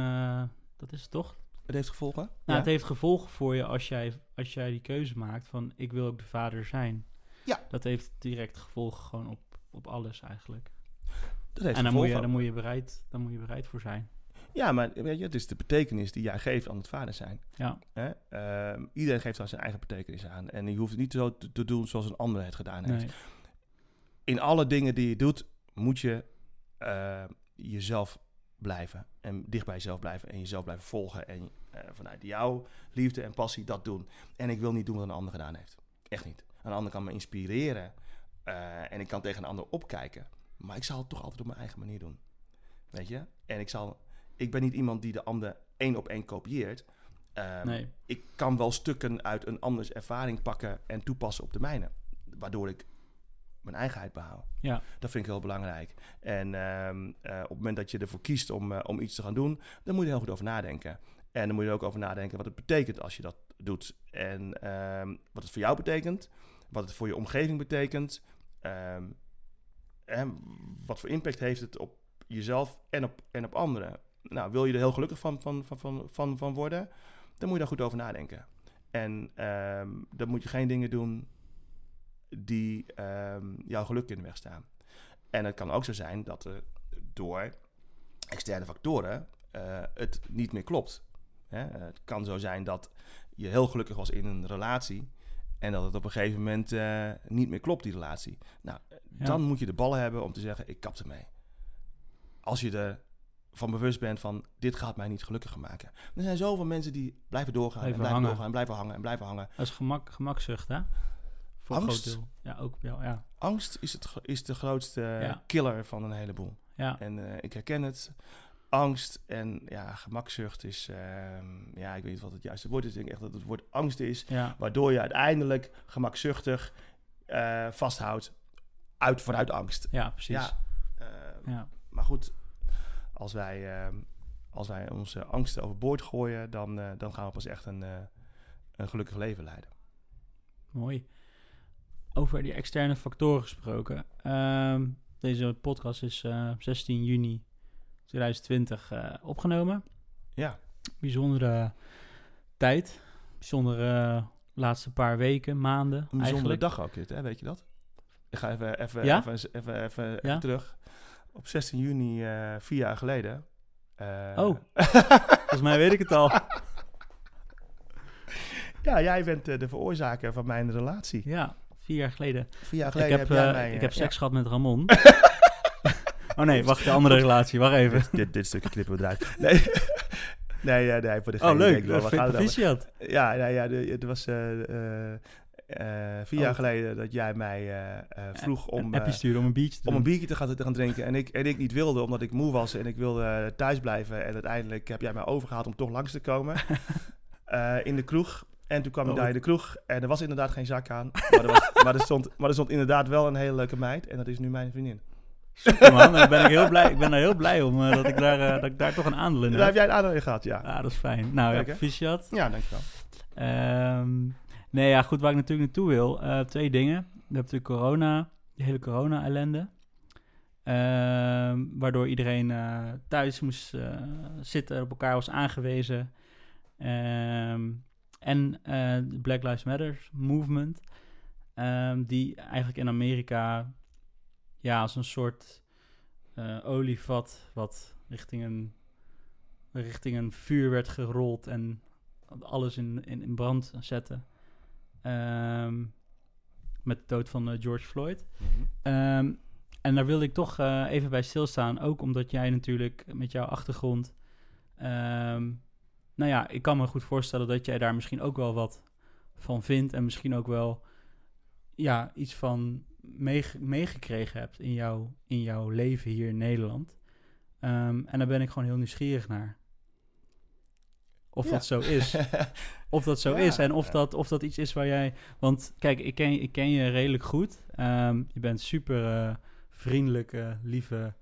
dat is het toch? het heeft gevolgen? Nou, Ja. het heeft gevolgen voor je als jij, als jij die keuze maakt van ik wil ook de vader zijn. Ja. Dat heeft direct gevolgen gewoon op, op alles eigenlijk. dat heeft en dan moet, je, dan, moet je bereid, dan moet je bereid voor zijn. Ja, maar weet je, het is de betekenis die jij geeft aan het vader zijn. Ja, Hè? Ehm, iedereen geeft daar zijn eigen betekenis aan. En je hoeft het niet zo te, te doen zoals een ander het gedaan heeft. nee. In alle dingen die je doet, moet je eh, jezelf blijven. En dicht bij jezelf blijven. En jezelf blijven volgen. En eh, vanuit jouw liefde en passie dat doen. En ik wil niet doen wat een ander gedaan heeft. Echt niet. Een ander kan me inspireren. eh, en ik kan tegen een ander opkijken. Maar ik zal het toch altijd op mijn eigen manier doen. Weet je? En ik zal... Ik ben niet iemand die de ander één op één kopieert. Ehm, nee. ik kan wel stukken uit een anders ervaring pakken en toepassen op de mijne. Waardoor ik mijn eigenheid behoud. Ja. Dat vind ik heel belangrijk. En ehm, eh, op het moment dat je ervoor kiest om, eh, om iets te gaan doen, dan moet je er heel goed over nadenken. En dan moet je er ook over nadenken wat het betekent als je dat doet. En ehm, wat het voor jou betekent, wat het voor je omgeving betekent. ehm, en wat voor impact heeft het op jezelf en op, en op anderen. Nou, wil je er heel gelukkig van, van, van, van, van, van worden, dan moet je daar goed over nadenken. En dan moet je geen dingen doen die ehm, jouw geluk in de weg staan. En het kan ook zo zijn dat er door externe factoren eh, het niet meer klopt. Hè? Het kan zo zijn dat je heel gelukkig was in een relatie en dat het op een gegeven moment eh, niet meer klopt, die relatie. Nou, Ja. dan moet je de ballen hebben om te zeggen, ik kap ermee. Als je er van bewust bent van dit gaat mij niet gelukkiger maken. Er zijn zoveel mensen die blijven doorgaan Blijven en blijven hangen. doorgaan en blijven hangen en blijven hangen. Dat is gemak, gemakzucht, hè? Voor een Angst? groot deel. Ja, ook wel, ja. Angst is, het, is de grootste Ja. killer van een heleboel. Ja, En eh, ik herken het. Angst en ja, gemakzucht is, ehm, ja, ik weet niet wat het juiste woord is. Ik denk echt dat het woord angst is, ja, waardoor je uiteindelijk gemakzuchtig eh, vasthoudt uit, vanuit angst. ja, precies. Ja. Ja. Eh, Maar goed, als wij, ehm, als wij onze angsten overboord gooien, dan, eh, dan gaan we pas echt een, eh, een gelukkig leven leiden. mooi. Over die externe factoren gesproken. Ehm, deze podcast is eh, 16 juni 2020 eh, opgenomen. Ja, Bijzondere tijd. Bijzondere laatste paar weken, maanden een bijzondere eigenlijk. dag ook dit, hè? weet je dat? Ik ga even, even, Ja? even, even, even, Ja? terug. Op 16 juni, eh, vier jaar geleden. eh, Oh. Volgens mij weet ik het al. ja, jij bent eh, de veroorzaker van mijn relatie. Ja, vier jaar geleden. Vier jaar Ik geleden heb, heb, jij eh, mij... ik eh, heb ja. seks gehad met Ramon. oh nee, wacht, de andere relatie. Wacht even. dit, dit, dit stukje knippen we eruit. Nee, nee, eh, nee voor de Oh, leuk. Wel, gaat. Ja, nou ja, de, het was eh, eh, eh, vier Oh. jaar geleden dat jij mij eh, eh, vroeg om, Een appje eh, sturen om een biertje te om een biertje te gaan, te gaan drinken. En ik, en ik niet wilde, omdat ik moe was en ik wilde thuis blijven. En uiteindelijk heb jij mij overgehaald om toch langs te komen eh, in de kroeg. En toen kwam ik Oh. daar in de kroeg en er was inderdaad geen zak aan. Maar er, was, maar, er stond, maar er stond inderdaad wel een hele leuke meid. En dat is nu mijn vriendin. Super, man. Daar ben ik, heel blij, ik ben er heel blij om eh, dat, ik daar, eh, dat ik daar toch een aandeel in Daar heb heb. jij een aandeel in gehad, ja. Ja, dat is fijn. Nou, ja, Leuk, hè? proficiat. Ja, dankjewel. Ehm nee, ja, goed, waar ik natuurlijk naartoe wil. eh, twee dingen. We hebben natuurlijk corona, die hele corona-ellende. Ehm, waardoor iedereen thuis moest zitten, op elkaar was aangewezen. Ehm, en eh, de Black Lives Matter movement. ehm, die eigenlijk in Amerika ja, als een soort eh, olievat wat richting een, richting een vuur werd gerold en alles in, in, in brand zette. Ehm, met de dood van eh, George Floyd. Ehm, en daar wilde ik toch eh, even bij stilstaan. Ook omdat jij natuurlijk met jouw achtergrond. Nou ja, ik kan me goed voorstellen dat jij daar misschien ook wel wat van vindt. En misschien ook wel ja, iets van meege- meegekregen hebt in, jouw in jouw leven hier in Nederland. Ehm, en daar ben ik gewoon heel nieuwsgierig naar. Of Ja. dat zo is. Of dat zo Ja, is en of, ja. dat, of dat iets is waar jij... Want kijk, ik ken, ik ken je redelijk goed. Ehm, je bent super eh, vriendelijke, lieve,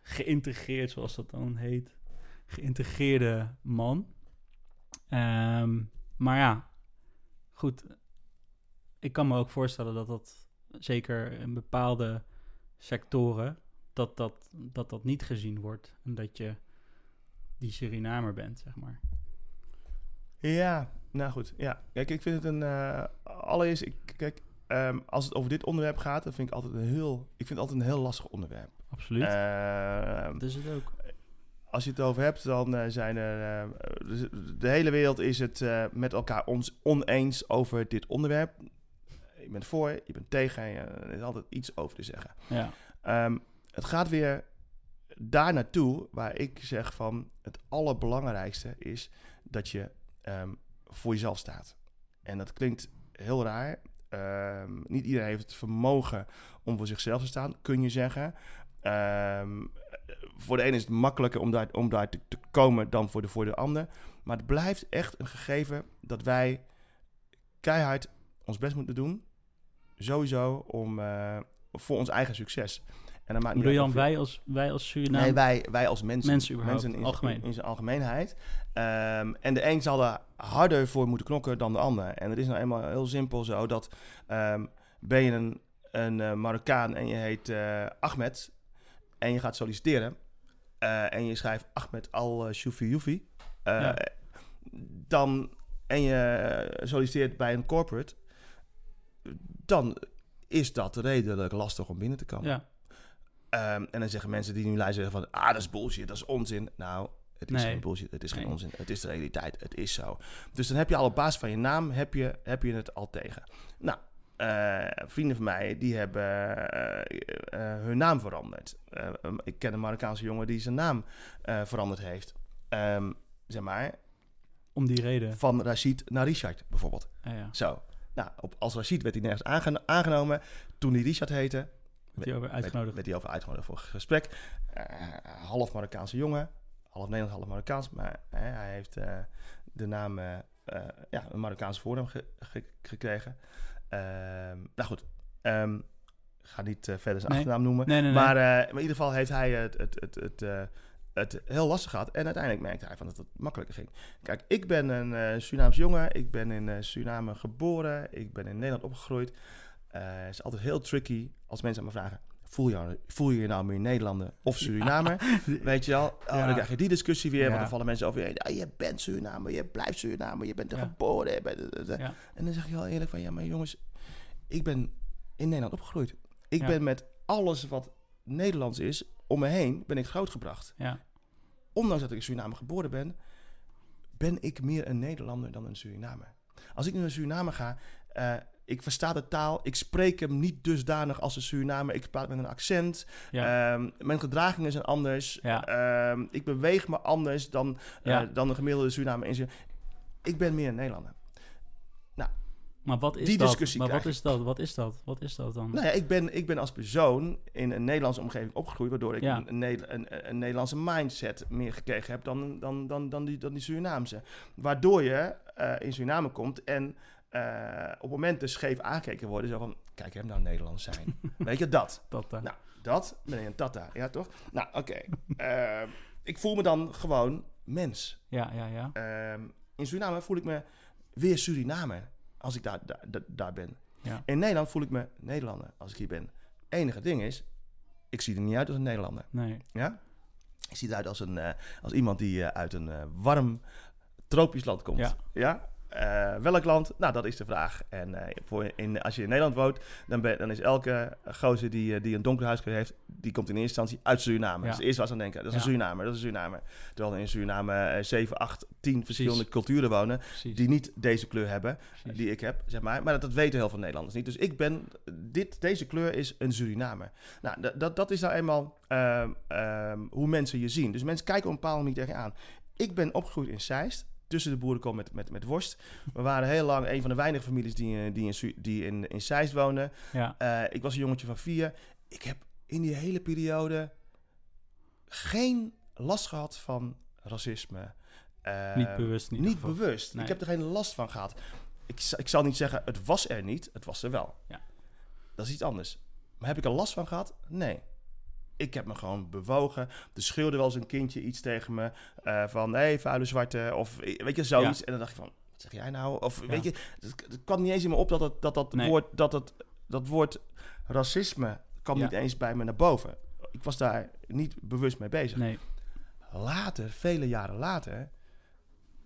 geïntegreerd, zoals dat dan heet. Geïntegreerde man. Ehm, maar ja, goed. Ik kan me ook voorstellen dat dat zeker in bepaalde sectoren... dat dat, dat, dat niet gezien wordt. En dat je die Surinamer bent, zeg maar. Ja, nou goed. Ja, kijk, ik vind het een. eh allereerst, ik, kijk, ehm, als het over dit onderwerp gaat, dan vind ik altijd een heel. Ik vind het altijd een heel lastig onderwerp. Absoluut. Ehm, dat is het ook. Als je het over hebt, dan eh, zijn er. eh, dus de hele wereld is het eh, met elkaar ons oneens over dit onderwerp. Je bent voor, je bent tegen, en er is altijd iets over te zeggen. Ja. Ehm, het gaat weer daar naartoe waar ik zeg van het allerbelangrijkste is dat je ehm, voor jezelf staat. En dat klinkt heel raar. Ehm, niet iedereen heeft het vermogen om voor zichzelf te staan, kun je zeggen. Voor de ene is het makkelijker om daar, om daar te, te komen dan voor de, voor de ander. Maar het blijft echt een gegeven dat wij keihard ons best moeten doen. Sowieso om, eh, voor ons eigen succes. En dan maakt niet Bedoel je uit dan wij als, wij als Suriname? Nee, wij, wij als mensen. Mensen überhaupt, in, algemeen. in zijn algemeenheid. Ehm, en de een zal er harder voor moeten knokken dan de ander. En het is nou eenmaal heel simpel zo dat... ehm, ben je een, een eh, Marokkaan en je heet eh, Ahmed... en je gaat solliciteren... eh, en je schrijft Ahmed Youfi... eh, Ja. dan... en je solliciteert bij een corporate... dan is dat redelijk lastig om binnen te komen. Ja, Ehm, en dan zeggen mensen die nu luisteren van... ah, dat is bullshit, dat is onzin. Nou, het is Nee. geen bullshit, het is geen Nee. onzin. Het is de realiteit, het is zo. Dus dan heb je al op basis van je naam heb je, heb je het al tegen. Nou, eh, vrienden van mij, die hebben eh, eh, hun naam veranderd. Um, ik ken een Marokkaanse jongen die zijn naam veranderd heeft. Ehm, zeg maar, Om die reden. van Rashid naar Richard bijvoorbeeld. Ja, ja. Zo. Nou, op, als Rashid werd hij nergens aange- aangenomen. Toen hij Richard heette, Werd hij over uitgenodigd. werd hij over uitgenodigd voor een gesprek. Half Marokkaanse jongen. Half Nederlands, half Marokkaans. Maar hij heeft de naam, ja, een Marokkaanse voornaam ge- ge- gekregen. Ehm, nou goed, ik ga niet eh, verder zijn Nee. achternaam noemen. Nee, nee, nee. Maar, eh, maar in ieder geval heeft hij het, het, het, het, eh, het heel lastig gehad. En uiteindelijk merkte hij van dat het makkelijker ging. Kijk, ik ben een Surinaams jongen. Ik ben in Suriname geboren. Ik ben in Nederland opgegroeid. Het is altijd heel tricky als mensen aan me vragen... Voel je, voel je je nou meer Nederlander of Surinamer? Weet je wel? Oh, Ja. Dan krijg je die discussie weer. Want dan vallen mensen over je heen. Je bent Surinamer, je blijft Surinamer, je bent er geboren. je bent- Ja. En dan zeg je heel eerlijk van... Ja, maar jongens, ik ben in Nederland opgegroeid. Ik ben met alles wat Nederlands is om me heen, ben ik grootgebracht. Ja. Ondanks dat ik in Suriname geboren ben, ben ik meer een Nederlander dan een Surinamer. Als ik nu naar Suriname ga, eh, ik versta de taal, ik spreek hem niet dusdanig als een Surinamer. Ik praat met een accent. Ja. Ehm, mijn gedragingen zijn anders. Ja. Ehm, ik beweeg me anders dan, eh, Ja. dan een gemiddelde Surinamer. in Suriname. Ik ben meer een Nederlander. Maar wat is die dat? discussie maar wat is dat? Wat is dat? Wat is dat dan? Nou ja, ik ben, ik ben als persoon in een Nederlandse omgeving opgegroeid, waardoor ik een, een, een Nederlandse mindset meer gekregen heb dan, dan, dan, dan, die, dan die Surinaamse. Waardoor je eh, in Suriname komt en eh, op momenten scheef aangekeken worden, zo van, kijk hem nou Nederlands zijn. Weet je, dat. dat, eh, Nou, dat ben je een tata, ja toch? Nou, oké. Eh, ik voel me dan gewoon mens. ja, ja, ja. Ehm, in Suriname voel ik me weer Surinamer als ik daar, daar, daar, ben. Ja. In Nederland voel ik me Nederlander als ik hier ben. Enige ding is, ik zie er niet uit als een Nederlander. Nee. Ja? Ik zie eruit als, een, eh, als iemand die eh, uit een warm tropisch land komt. Ja. Ja? Eh, welk land? Nou, dat is de vraag. En eh, voor in, als je in Nederland woont, dan, ben, dan is elke gozer die, eh, die een donker huiskleur heeft, die komt in eerste instantie uit Suriname. Ja. Dat is het eerste waar ze aan denken. Dat is Ja. een Surinamer, dat is een Surinamer. Terwijl er in Suriname eh, 7, 8, 10 verschillende culturen wonen, Precies. die niet deze kleur hebben precies. die ik heb, zeg maar. Maar dat, dat weten heel veel Nederlanders niet. Dus ik ben, dit, deze kleur is een Surinamer. Nou, dat, dat, is nou eenmaal ehm, ehm, hoe mensen je zien. Dus mensen kijken op een bepaalde manier tegen je aan. Ik ben opgegroeid in Zeist, tussen de boerenkom met, met, met worst. We waren heel lang een van de weinige families die, eh, die, in, die in, in Zeist woonden. Ja. Eh, ik was een jongetje van vier. Ik heb in die hele periode geen last gehad van racisme. Eh, Niet bewust Niet geval. bewust. Nee. Ik heb er geen last van gehad. Ik, ik zal niet zeggen, het was er niet. Het was er wel. Ja. Dat is iets anders. Maar heb ik er last van gehad? Nee. Ik heb me gewoon bewogen. Er schreeuwde wel eens een kindje iets tegen me. eh, van, hé, hey, vuile zwarte. Of weet je, zoiets. En dan dacht ik van, wat zeg jij nou? Of Ja. weet je, het, het kwam niet eens in me op dat het, dat, dat, Nee. woord, dat, het, dat woord racisme kwam Ja. niet eens bij me naar boven. Ik was daar niet bewust mee bezig. Nee. Later, vele jaren later,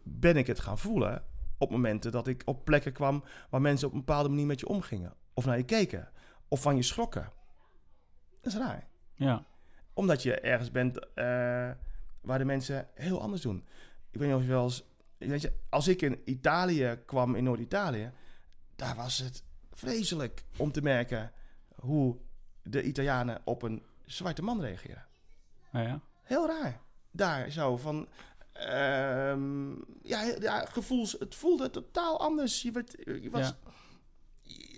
ben ik het gaan voelen op momenten dat ik op plekken kwam waar mensen op een bepaalde manier met je omgingen. Of naar je keken. Of van je schrokken. Dat is raar. Ja. Omdat je ergens bent eh, waar de mensen heel anders doen. Ik weet niet of je wel eens... Weet je, als ik in Italië kwam, in Noord-Italië... daar was het vreselijk om te merken hoe de Italianen op een zwarte man reageren. Ja, ja. Heel raar. Daar zo van. ehm, ja, ja, gevoels. Het voelde totaal anders. Je werd, je was,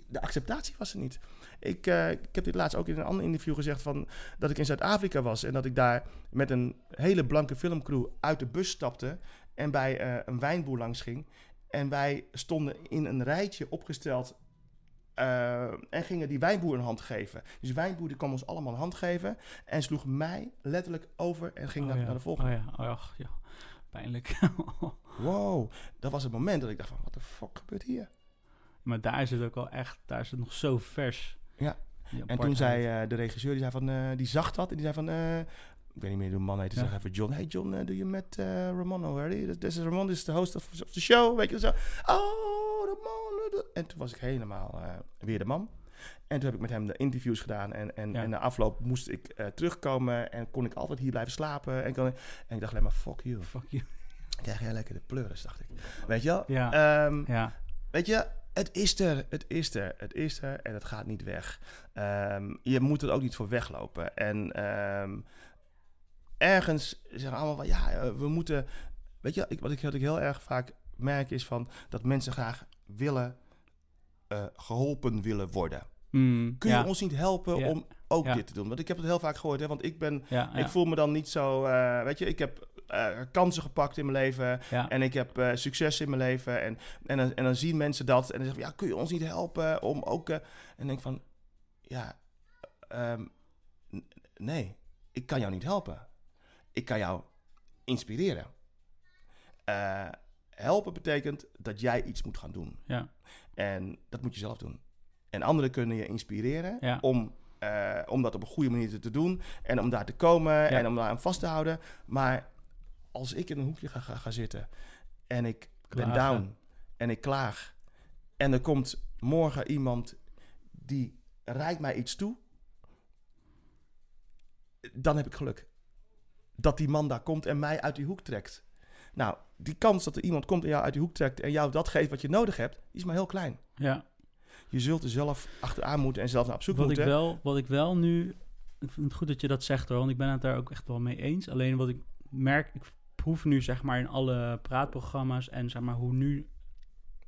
De acceptatie was er niet. Ik, eh, ik heb dit laatst ook in een ander interview gezegd van dat ik in Zuid-Afrika was en dat ik daar met een hele blanke filmcrew uit de bus stapte en bij eh, een wijnboer langs ging. En wij stonden in een rijtje opgesteld eh, en gingen die wijnboer een hand geven. Dus die wijnboer die kwam ons allemaal een hand geven en sloeg mij letterlijk over en ging Oh, naar, ja. naar de volgende. Oh ja. Oh, ja. Pijnlijk. Wow, dat was het moment dat ik dacht van, wat de fuck gebeurt hier? maar daar is het ook al echt, daar is het nog zo vers. Ja. Die En toen zei eh, de regisseur, die, zei van, eh, die zag dat en die zei van, eh, ik weet niet meer hoe de man heette, Ja. zeg even John. Hey John, doe je met Ramon already? This is Ramon, this is the host of, of the show, weet je zo. Oh, Ramon. En toen was ik helemaal weer de man. En toen heb ik met hem de interviews gedaan. En, en, Ja. en na afloop moest ik terugkomen en kon ik altijd hier blijven slapen. En, kon, en ik dacht alleen maar, fuck you. Fuck you. Krijg jij lekker de pleuris, dacht ik. Weet je wel? Ja. Ehm, Ja. Weet je, Het is er, het is er, het is er en het gaat niet weg. Ehm, je moet er ook niet voor weglopen. En ehm, ergens zeggen allemaal van ja, eh, we moeten. Weet je, ik, wat, ik, wat ik heel erg vaak merk is van dat mensen graag willen eh, geholpen willen worden. Mm, Kun ja, je ons niet helpen Ja. om ook Ja. dit te doen? Want ik heb het heel vaak gehoord, hè, want ik ben, ik voel me dan niet zo, eh, weet je, ik heb eh, kansen gepakt in mijn leven. ja. En ik heb eh, succes in mijn leven. En, en, dan, en dan zien mensen dat. En dan zeggen ja, kun je ons niet helpen om ook... eh, en denk van, ja, ehm, nee, ik kan jou niet helpen. Ik kan jou inspireren. Helpen betekent dat jij iets moet gaan doen. ja. En dat moet je zelf doen. En anderen kunnen je inspireren Ja. om, om dat op een goede manier te- te doen. En om daar te komen en om daar aan vast te houden. Maar als ik in een hoekje ga, ga, ga zitten en ik ben down en ik klaag. En er komt morgen iemand die reikt mij iets toe. Dan heb ik geluk. Dat die man daar komt en mij uit die hoek trekt. Nou, die kans dat er iemand komt en jou uit die hoek trekt en jou dat geeft wat je nodig hebt, is maar heel klein. ja. Je zult er zelf achteraan moeten en zelf naar op zoek Wat ik, wel, wat ik wel nu... Ik vind het goed dat je dat zegt hoor, want ik ben het daar ook echt wel mee eens. Alleen wat ik merk, ik proef nu zeg maar in alle praatprogramma's en zeg maar hoe nu...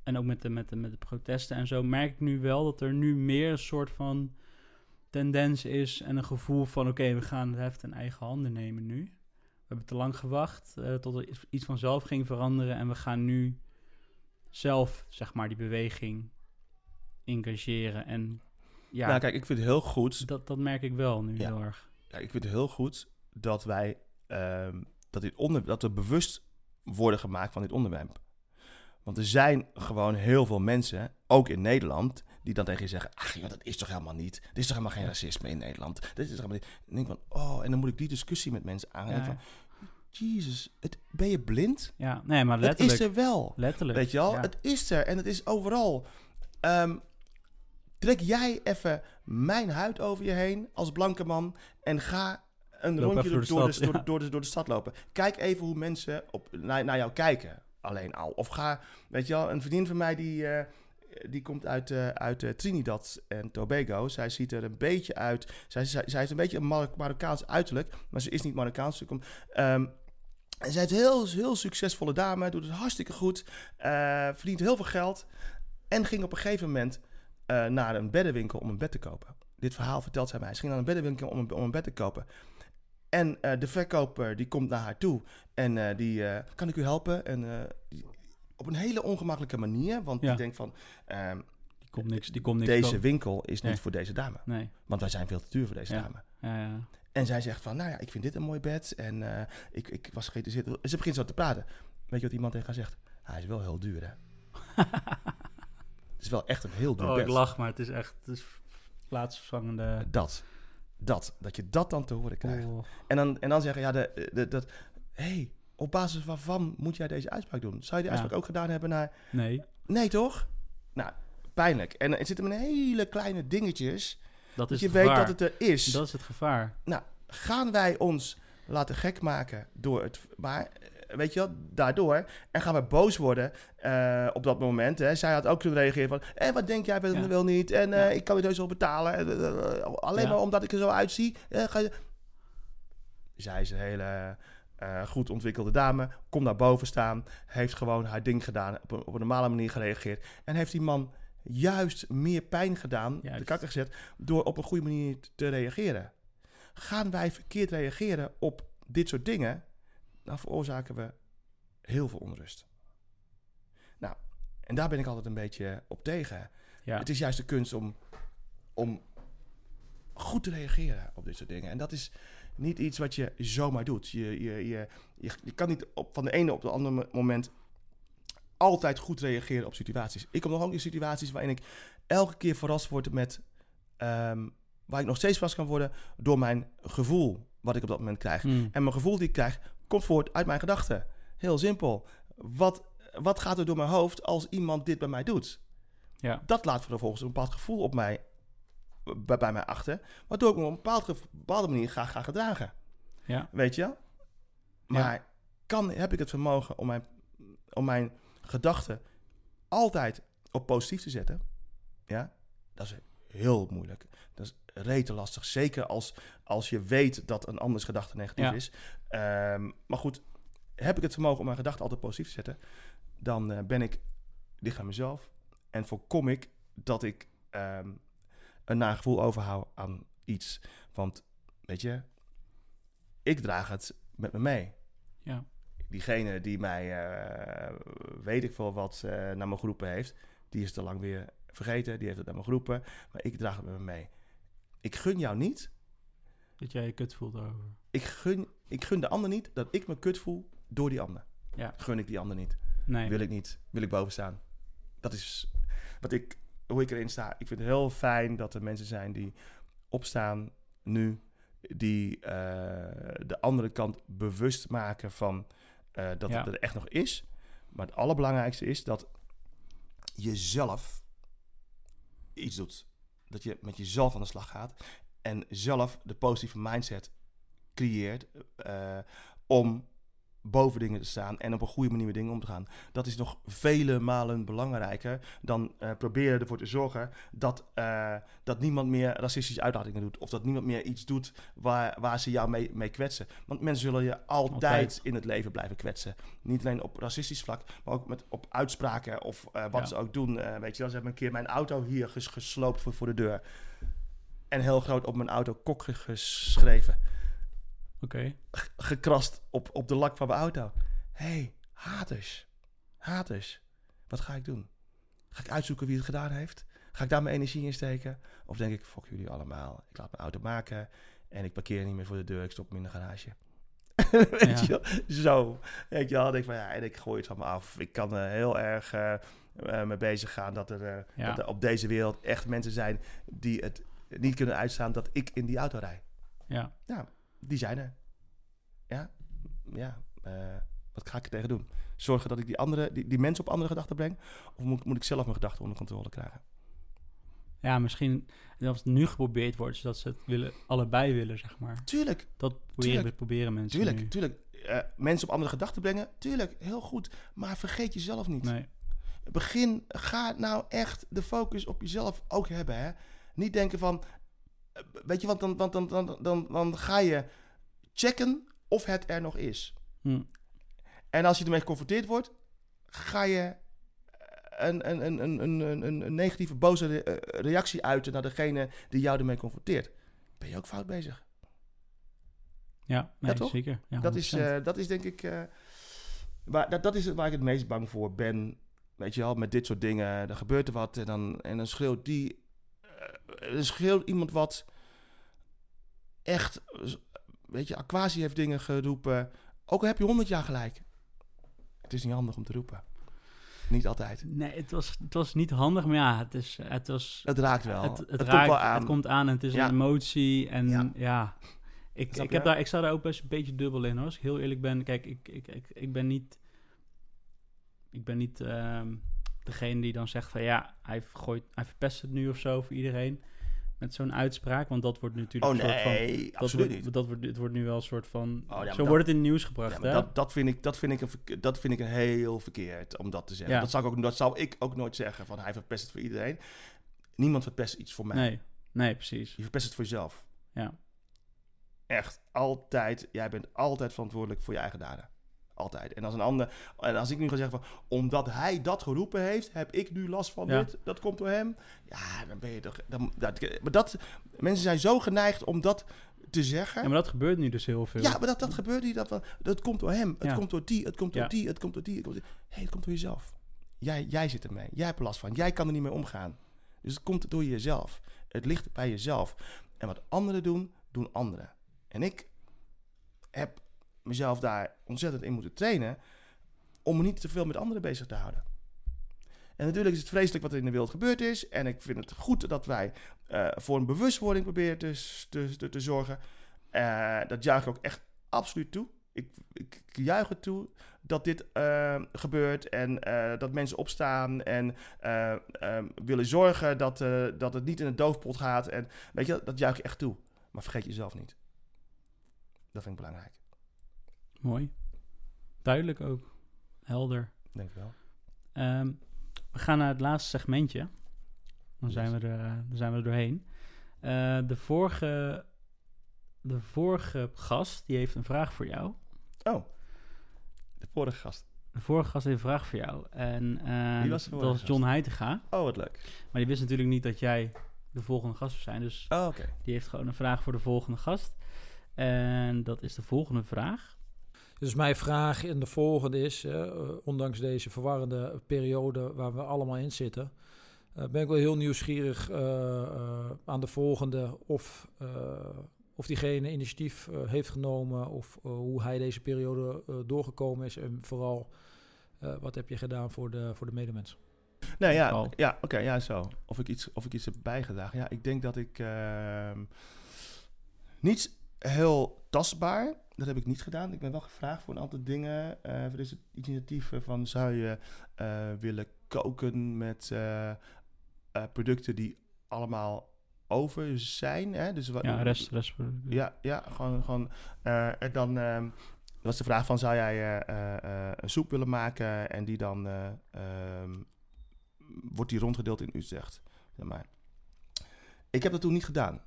En ook met de, met, de, met de protesten en zo, merk ik nu wel dat er nu meer een soort van tendens is en een gevoel van... Oké, we gaan het heft in eigen handen nemen nu. We hebben te lang gewacht eh, tot er iets- vanzelf ging veranderen. En we gaan nu zelf, zeg maar, die beweging engageren. En ja, Nou, kijk, ik vind het heel goed. dat, dat merk ik wel nu Ja. heel erg. Ja, ik vind het heel goed dat wij ehm, dat, dit onder, dat we bewust worden gemaakt van dit onderwerp. Want er zijn gewoon heel veel mensen, ook in Nederland, die dan tegen je zeggen: Ach joh, dat is toch helemaal niet. Er is toch helemaal geen racisme in Nederland. Dit is toch helemaal niet. En denk van: Oh, en dan moet ik die discussie met mensen aan. Ja, van: Jezus, het, ben je blind? ja, nee, maar Het letterlijk. is er wel. letterlijk. Weet je Ja. het is er en het is overal. Ehm, trek jij even mijn huid over je heen als blanke man en ga een Loop rondje door, door door, de de, stad, door, de, ja. door, de, door de stad lopen. Kijk even hoe mensen op, naar, naar jou kijken, alleen al. Of ga, weet je wel, een vriendin van mij die, eh, die komt uit, eh, uit eh, Trinidad en Tobago. Zij ziet er een beetje uit, zij, zij, zij heeft een beetje een Mar- Marokkaans uiterlijk, maar ze is niet Marokkaans. Ze komt, ehm, en zij is een heel, heel succesvolle dame, doet het hartstikke goed, verdient heel veel geld. En ging op een gegeven moment naar een beddenwinkel om een bed te kopen. Dit verhaal vertelt zij mij. Ze ging naar een beddenwinkel om een, om een bed te kopen. En eh, de verkoper die komt naar haar toe en eh, die, eh, kan ik u helpen? En die- op een hele ongemakkelijke manier, want Ja. die denkt van, ehm, Die komt niks, die komt niks deze komen. winkel is niet voor deze dame. Nee, Want wij zijn veel te duur voor deze Ja. dame. ja, ja. En zij zegt van, nou ja, ik vind dit een mooi bed. En ik, ik was geïnteresseerd. Ze begint zo te praten. Weet je wat iemand tegen haar zegt? Hij is wel heel duur, hè? Het is wel echt een heel duur Oh, bed. ik lach, maar het is echt het is plaatsvervangende... Dat. Dat. Dat je dat dan te horen krijgt. Oh. En, dan, en dan zeggen, ja, de, de, dat... hey, op basis waarvan moet jij deze uitspraak doen? Zou je die Ja. uitspraak ook gedaan hebben naar... Nee, Nee, toch? Nou, pijnlijk. En het zit hem in hele kleine dingetjes. dat Dat is je het weet gevaar. dat het er is. Dat is het gevaar. Nou, gaan wij ons laten gek maken door het. Maar weet je wel, daardoor. En gaan we boos worden eh, op dat moment. Hè. Zij had ook kunnen reageren van. Eh, wat denk jij wel, Ja. wel niet? En eh, ik kan je heus wel betalen. Alleen maar omdat ik er zo uitzie. ga je... Zij is een hele goed ontwikkelde dame. Komt naar boven staan. Heeft gewoon haar ding gedaan. Op een, op een normale manier gereageerd. En heeft die man juist meer pijn gedaan. Juist. De kakker gezet. Door op een goede manier te reageren. Gaan wij verkeerd reageren op dit soort dingen, dan veroorzaken we heel veel onrust. Nou, en daar ben ik altijd een beetje op tegen. Ja. Het is juist de kunst om, om goed te reageren op dit soort dingen. En dat is niet iets wat je zomaar doet. Je, je, je, je, je kan niet op, van de ene op de andere mo- moment altijd goed reageren op situaties. Ik kom nog ook in situaties waarin ik elke keer verrast word met... ehm, waar ik nog steeds vast kan worden door mijn gevoel wat ik op dat moment krijg. Mm. En mijn gevoel die ik krijg, komt voort uit mijn gedachten. Heel simpel. Wat, wat gaat er door mijn hoofd als iemand dit bij mij doet? Ja. Dat laat vervolgens een bepaald gevoel op mij, bij, bij mij achter, waardoor ik me op een bepaald ge- bepaalde manier ga, ga gedragen. Ja. Weet je? Maar kan, heb ik het vermogen om mijn, om mijn gedachten altijd op positief te zetten, ja, dat is heel moeilijk. Dat is rete lastig. Zeker als, als je weet dat een anders gedachte negatief Ja. is. Ehm, maar goed, heb ik het vermogen om mijn gedachten altijd positief te zetten, dan eh, ben ik dicht aan mezelf en voorkom ik dat ik ehm, een nagevoel overhoud aan iets. Want weet je, ik draag het met me mee. Ja. Diegene die mij, eh, weet ik veel wat, eh, naar me geroepen heeft, die is al lang weer vergeten. Die heeft het naar me geroepen, maar ik draag het met me mee. Ik gun jou niet, Dat jij je kut voelt over. ik gun, ik gun de ander niet dat ik me kut voel door die ander. Ja. Gun ik die ander niet. Nee. Wil ik niet. Wil ik boven staan. Dat is wat ik, hoe ik erin sta. Ik vind het heel fijn dat er mensen zijn die opstaan nu. Die eh, de andere kant bewust maken van eh, dat Ja. het er echt nog is. Maar het allerbelangrijkste is dat je zelf iets doet. Dat je met jezelf aan de slag gaat. En zelf de positieve mindset creëert eh, om boven dingen te staan en op een goede manier met dingen om te gaan. Dat is nog vele malen belangrijker dan eh, proberen ervoor te zorgen dat, eh, dat niemand meer racistische uitlatingen doet. Of dat niemand meer iets doet waar, waar ze jou mee, mee kwetsen. Want mensen zullen je altijd, Altijd. in het leven blijven kwetsen. Niet alleen op racistisch vlak, maar ook met, op uitspraken of eh, wat Ja. ze ook doen. Weet je wel, ze hebben een keer mijn auto hier ges- gesloopt voor, voor de deur. En heel groot op mijn auto kok ge- geschreven Oké. gekrast op, op de lak van mijn auto. Hé, hey, haters. Haters. Wat ga ik doen? Ga ik uitzoeken wie het gedaan heeft? Ga ik daar mijn energie in steken? Of denk ik, fuck jullie allemaal. Ik laat mijn auto maken en ik parkeer niet meer voor de deur. Ik stop hem in de garage. weet Ja. je wel? Zo. Weet je wel? Denk ik van, ja, en ik gooi het van me af. Ik kan er heel erg eh eh, mee bezig gaan dat er, eh, Ja. dat er op deze wereld echt mensen zijn die het niet kunnen uitstaan dat ik in die auto rijd. Ja. Die zijn er. Ja, ja. eh, wat ga ik er tegen doen? Zorgen dat ik die, andere, die, die mensen op andere gedachten breng? Of moet, moet ik zelf mijn gedachten onder controle krijgen? Ja, misschien als het nu geprobeerd wordt, zodat ze het willen, allebei willen, zeg maar. Tuurlijk, Dat proberen, Tuurlijk. proberen mensen tuurlijk, nu. tuurlijk. Eh, mensen op andere gedachten brengen? Tuurlijk, heel goed. Maar vergeet jezelf niet. Nee. Begin, ga nou echt de focus op jezelf ook hebben. Hè? Niet denken van, weet je, want dan, want dan, dan, dan, dan ga je checken of het er nog is. Hm. En als je ermee geconfronteerd wordt, ga je een, een, een, een, een, een, een negatieve, boze re- eh, reactie uiten naar degene die jou ermee confronteert. Ben je ook fout bezig? Ja, nee, zeker. Ja, dat, is, 100%. eh, dat is denk ik. eh, waar, dat, dat is waar ik het meest bang voor ben. Weet je wel, met dit soort dingen. Dan gebeurt er wat en dan, en dan schreeuwt die. Eh, dan schreeuwt iemand wat. Echt. Weet je, Aquasi heeft dingen geroepen. Ook al heb je honderd jaar gelijk. Het is niet handig om te roepen. Niet altijd. Nee, het was, het was niet handig, maar ja, het, is, het was... Het raakt wel. Het, het, komt raakt, wel aan. het komt aan en het is Ja. een emotie. En ja, Ja. ik, ik, heb daar, ik sta daar ook best een beetje dubbel in hoor. Als ik heel eerlijk ben. Kijk, ik, ik, ik, ik ben niet... Ik ben niet ehm, degene die dan zegt van ja, hij, gooit, hij verpest het nu of zo voor iedereen. Met zo'n uitspraak. Want dat wordt natuurlijk Oh een soort van... nee, Dat absoluut wordt, niet. Dat wordt, het wordt nu wel een soort van... Oh, ja, zo dat- wordt het in het nieuws gebracht, Ja, hè? dat, dat, vind ik, dat, vind ik een, dat vind ik een heel verkeerd om dat te zeggen. Ja. Dat, zou ik ook, dat zou ik ook nooit zeggen van hij verpest het voor iedereen. Niemand verpest iets voor mij. Nee, nee, precies. Je verpest het voor jezelf. Ja. Echt, altijd. Jij bent altijd verantwoordelijk voor je eigen daden. Altijd. En als een ander, en als ik nu ga zeggen van, omdat hij dat geroepen heeft, heb ik nu last van dit, dat komt door hem. Ja, dan ben je toch, dan, dat, maar dat, mensen zijn zo geneigd om dat te zeggen. ja, maar dat gebeurt nu dus heel veel. Ja, maar dat, dat gebeurt niet. Dat, dat komt door hem. Het Ja. komt door die. Het komt door Ja. die. Het komt door die. Het komt, door- hey, het komt door jezelf. Jij, jij zit ermee. Jij hebt er last van. Jij kan er niet mee omgaan. Dus het komt door jezelf. Het ligt bij jezelf. En wat anderen doen, doen anderen. En ik heb mezelf daar ontzettend in moeten trainen om me niet te veel met anderen bezig te houden. En natuurlijk is het vreselijk wat er in de wereld gebeurd is. En ik vind het goed dat wij eh, voor een bewustwording proberen te, te, te, zorgen. Eh, dat juich ik ook echt absoluut toe. Ik, ik juich het toe dat dit eh, gebeurt en eh, dat mensen opstaan en eh, eh, willen zorgen dat, dat het niet in een doofpot gaat. En weet je, dat juich ik echt toe. Maar vergeet jezelf niet. Dat vind ik belangrijk, Mooi. Duidelijk ook. Helder. denk ik wel. Ehm, we gaan naar het laatste segmentje. Dan zijn we er, eh, dan zijn we er doorheen. Eh, de, vorige, de vorige gast die heeft een vraag voor jou. Oh, de vorige gast. De vorige gast heeft een vraag voor jou. En was de dat was John Heitinga. Oh, wat leuk. Maar die wist natuurlijk niet dat jij de volgende gast zou zijn. Dus Oh, oké. die heeft gewoon een vraag voor de volgende gast. En dat is de volgende vraag. Dus mijn vraag in de volgende is, eh, ondanks deze verwarrende periode waar we allemaal in zitten, eh, ben ik wel heel nieuwsgierig eh, eh, aan de volgende of, eh, of diegene initiatief heeft genomen of eh, hoe hij deze periode eh, doorgekomen is en vooral eh, wat heb je gedaan voor de, voor de medemens. Nee, ja, ja oké, ja, zo. Of ik, iets, of ik iets heb bijgedragen. Ja, ik denk dat ik... ehm niet heel tastbaar, dat heb ik niet gedaan. Ik ben wel gevraagd voor een aantal dingen. eh voor deze initiatieven van... Zou je eh, willen koken met eh, producten die allemaal over zijn? Hè? Dus wat, Ja, rest, rest. Ja, ja gewoon. gewoon en dan ehm, was de vraag van: zou jij een soep willen maken en die dan eh, ehm, wordt die rondgedeeld in Utrecht? Ja, maar ik heb dat toen niet gedaan.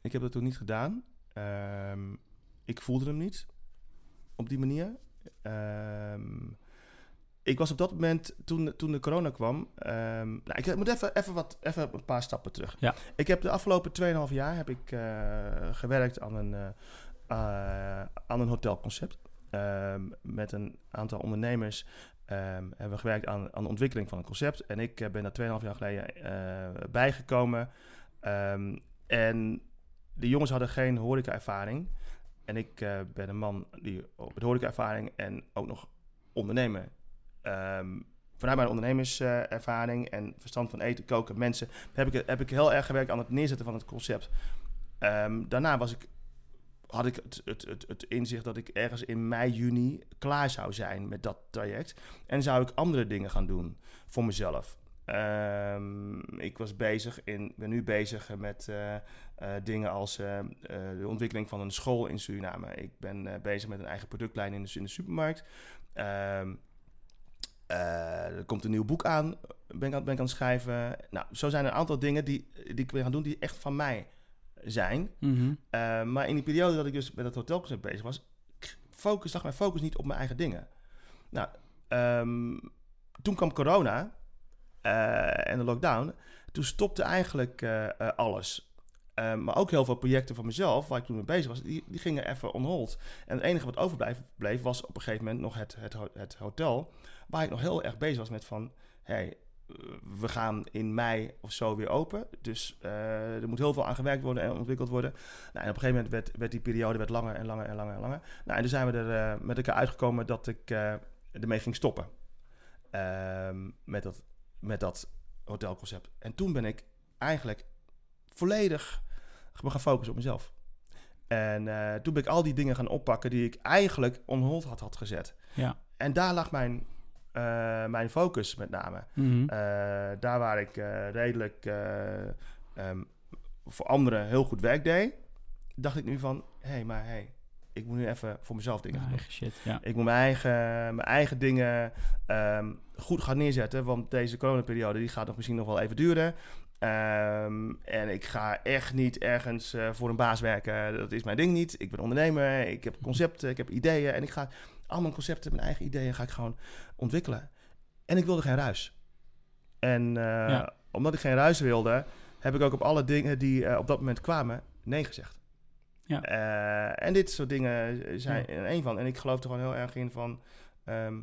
Ik heb dat toen niet gedaan. Ehm, ik voelde hem niet op die manier. Ehm, ik was op dat moment, toen, toen de corona kwam... ehm, nou, ik moet even, even, wat, even een paar stappen terug. Ja. Ik heb de afgelopen 2,5 jaar heb ik, eh, gewerkt aan een, eh, eh, aan een hotelconcept. Met een aantal ondernemers hebben we gewerkt aan, aan de ontwikkeling van een concept. En ik ben daar 2,5 jaar geleden bijgekomen. En de jongens hadden geen horeca-ervaring. En ik eh, ben een man die op de horeca-ervaring en ook nog ondernemer. Ehm, vanuit mijn ondernemerservaring en verstand van eten, koken, mensen, heb ik, heb ik heel erg gewerkt aan het neerzetten van het concept. Ehm, daarna was ik, had ik het, het, het, het inzicht dat ik ergens in mei, juni klaar zou zijn met dat traject. En zou ik andere dingen gaan doen voor mezelf. Ehm, ik was bezig in, ben nu bezig met eh, eh, dingen als eh, eh, de ontwikkeling van een school in Suriname. Ik ben bezig met een eigen productlijn in de, in de supermarkt. Ehm, eh, er komt een nieuw boek aan, ben ik aan, ben ik aan het schrijven. Nou, zo zijn er een aantal dingen die, die ik wil gaan doen die echt van mij zijn. Mhm. Maar in die periode dat ik dus met het hotelconcept bezig was, focus, lag mijn focus niet op mijn eigen dingen. Nou, ehm, toen kwam corona en de lockdown. Toen stopte eigenlijk alles. Ehm, maar ook heel veel projecten van mezelf, waar ik toen mee bezig was, die, die gingen even on hold. En het enige wat overbleef bleef, was op een gegeven moment nog het, het, het hotel. Waar ik nog heel erg bezig was met van, hey, eh, we gaan in mei of zo weer open. Dus eh, er moet heel veel aan gewerkt worden en ontwikkeld worden. Nou, en op een gegeven moment werd, werd die periode werd langer en langer en langer en langer. Nou, en toen zijn we er eh, met elkaar uitgekomen dat ik ermee ging stoppen. Ehm, met, dat, met dat hotelconcept. En toen ben ik eigenlijk volledig me gaan focussen op mezelf. En eh, toen ben ik al die dingen gaan oppakken die ik eigenlijk on hold had, had gezet. Ja. En daar lag mijn, eh, mijn focus met name. Mhm. Eh, daar waar ik redelijk eh, ehm, voor anderen heel goed werk deed, dacht ik nu van, hé, hey, maar hey, ik moet nu even voor mezelf dingen doen. shit, ja. Ik moet mijn eigen, mijn eigen dingen ehm, goed gaan neerzetten, want deze coronaperiode die gaat nog misschien nog wel even duren. Ehm, en ik ga echt niet ergens eh, voor een baas werken. Dat is mijn ding niet. Ik ben ondernemer. Ik heb concepten. Ik heb ideeën. En ik ga al mijn concepten, mijn eigen ideeën, ga ik gewoon ontwikkelen. En ik wilde geen ruis. En eh, Ja. omdat ik geen ruis wilde, heb ik ook op alle dingen die eh, op dat moment kwamen, nee gezegd. Ja. En dit soort dingen zijn er een van. En ik geloof er gewoon heel erg in van... ehm,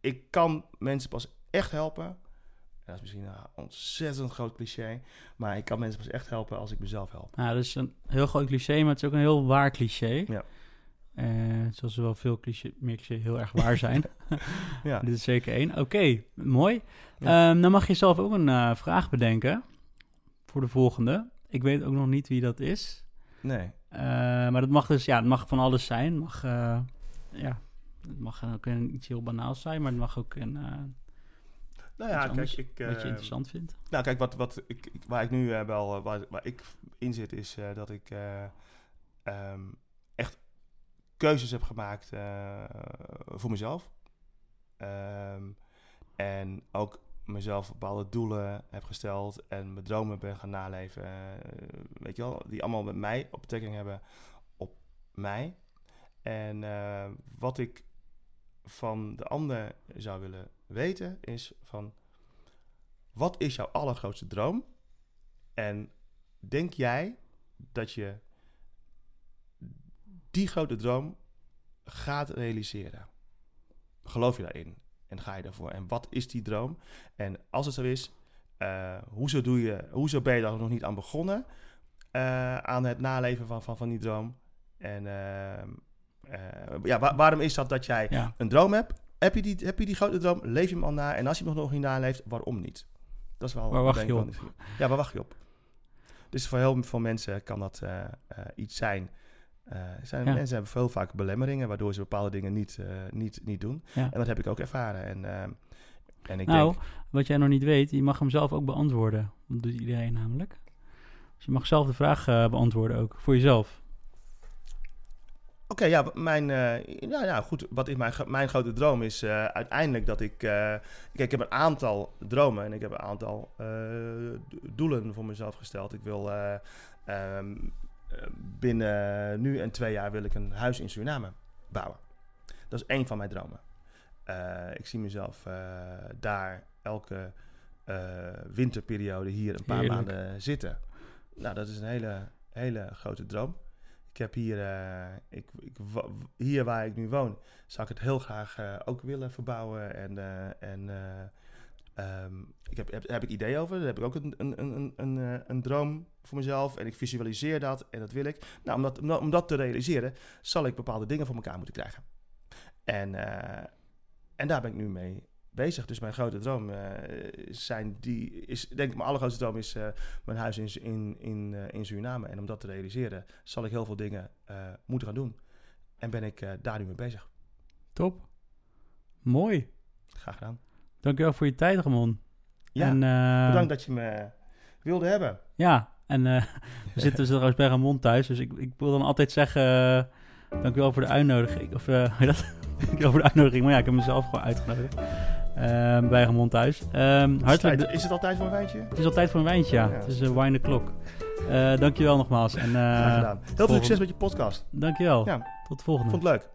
ik kan mensen pas echt helpen. Dat is misschien een ontzettend groot cliché. Maar ik kan mensen pas echt helpen als ik mezelf help. Nou, dat is een heel groot cliché, maar het is ook een heel waar cliché. Ja. Eh, zoals er wel veel cliché, meer cliché heel erg waar zijn. Ja. Dit is zeker één. Oké, mooi. Ja. Ehm, dan mag je zelf ook een eh, vraag bedenken voor de volgende. Ik weet ook nog niet wie dat is. Nee. Eh, maar dat mag dus, ja, het mag van alles zijn. Het mag, ja, het mag ook een, iets heel banaals zijn, maar het mag ook een, Nou ja, kijk, ik... wat je eh, interessant vindt. Nou, kijk, wat, wat ik, waar ik nu eh, wel, eh, waar, waar ik in zit, is dat ik eh, ehm, echt keuzes heb gemaakt voor mezelf. Ehm, en ook mezelf bepaalde doelen heb gesteld en mijn dromen ben gaan naleven. weet je wel, die allemaal met mij op betrekking hebben op mij. En wat ik van de ander zou willen weten is van wat is jouw allergrootste droom? En denk jij dat je die grote droom gaat realiseren? Geloof je daarin? En ga je daarvoor? En wat is die droom? En als het zo is, eh, hoezo, doe je, hoezo ben je daar nog niet aan begonnen? eh, aan het naleven van, van, van die droom? En ehm, eh, ja, wa- waarom is dat dat jij Ja. een droom hebt? Heb je, die, heb je die grote droom? Leef je hem al na? En als je hem nog niet naleeft, waarom niet? Dat is wel. Waar wacht je op? Ja, waar wacht je op? Dus voor heel veel mensen kan dat eh, eh, iets zijn. Eh, zijn Ja. Mensen hebben veel vaak belemmeringen, waardoor ze bepaalde dingen niet, niet, niet doen. Ja. En dat heb ik ook ervaren. En, en ik nou, denk, wat jij nog niet weet, je mag hem zelf ook beantwoorden. Dat doet iedereen namelijk. Dus je mag zelf de vraag beantwoorden ook, voor jezelf. Oké, ja, mijn, eh, ja, ja, goed. Wat is mijn, mijn grote droom is eh, uiteindelijk dat ik. eh, kijk, ik heb een aantal dromen en ik heb een aantal do- doelen voor mezelf gesteld. Ik wil eh, ehm, eh, binnen nu en twee jaar wil ik een huis in Suriname bouwen. Dat is één van mijn dromen. Ik zie mezelf daar elke winterperiode hier een paar Heerlijk. maanden zitten. Nou, dat is een hele, hele grote droom. Ik heb hier, eh, ik, ik, hier waar ik nu woon, zou ik het heel graag eh, ook willen verbouwen. En, eh, en eh, ehm, ik heb, heb, heb ik ideeën over. Daar heb ik ook een, een, een, een, een, droom voor mezelf. En ik visualiseer dat en dat wil ik. Nou, om dat, om dat, te realiseren, zal ik bepaalde dingen voor elkaar moeten krijgen. En, en daar ben ik nu mee bezig. Dus mijn grote droom eh, zijn die, is, denk ik, mijn allergrootste droom is eh, mijn huis in, in, in, eh, in Suriname. En om dat te realiseren, zal ik heel veel dingen moeten gaan doen. En ben ik daar nu mee bezig. Top. Mooi. Graag gedaan. Dankjewel voor je tijd, Ramon. Ja, en, bedankt dat je me wilde hebben. Ja, en we zitten dus trouwens bij Ramon thuis. Dus ik, ik wil dan altijd zeggen, dankjewel voor de uitnodiging. Of, dat? dankjewel voor de uitnodiging. Maar ja, ik heb mezelf gewoon uitgenodigd. Eh, bij Ramon thuis. Ehm, Is het, hartelijk... tijd- is het al tijd voor een wijntje? Het is al tijd voor een wijntje, ja. Ja. Het is uh, wine o'clock. Eh dankjewel nogmaals. En, eh, gedaan. Heel veel succes met je podcast. Dankjewel. Ja. Tot de volgende. Vond het leuk.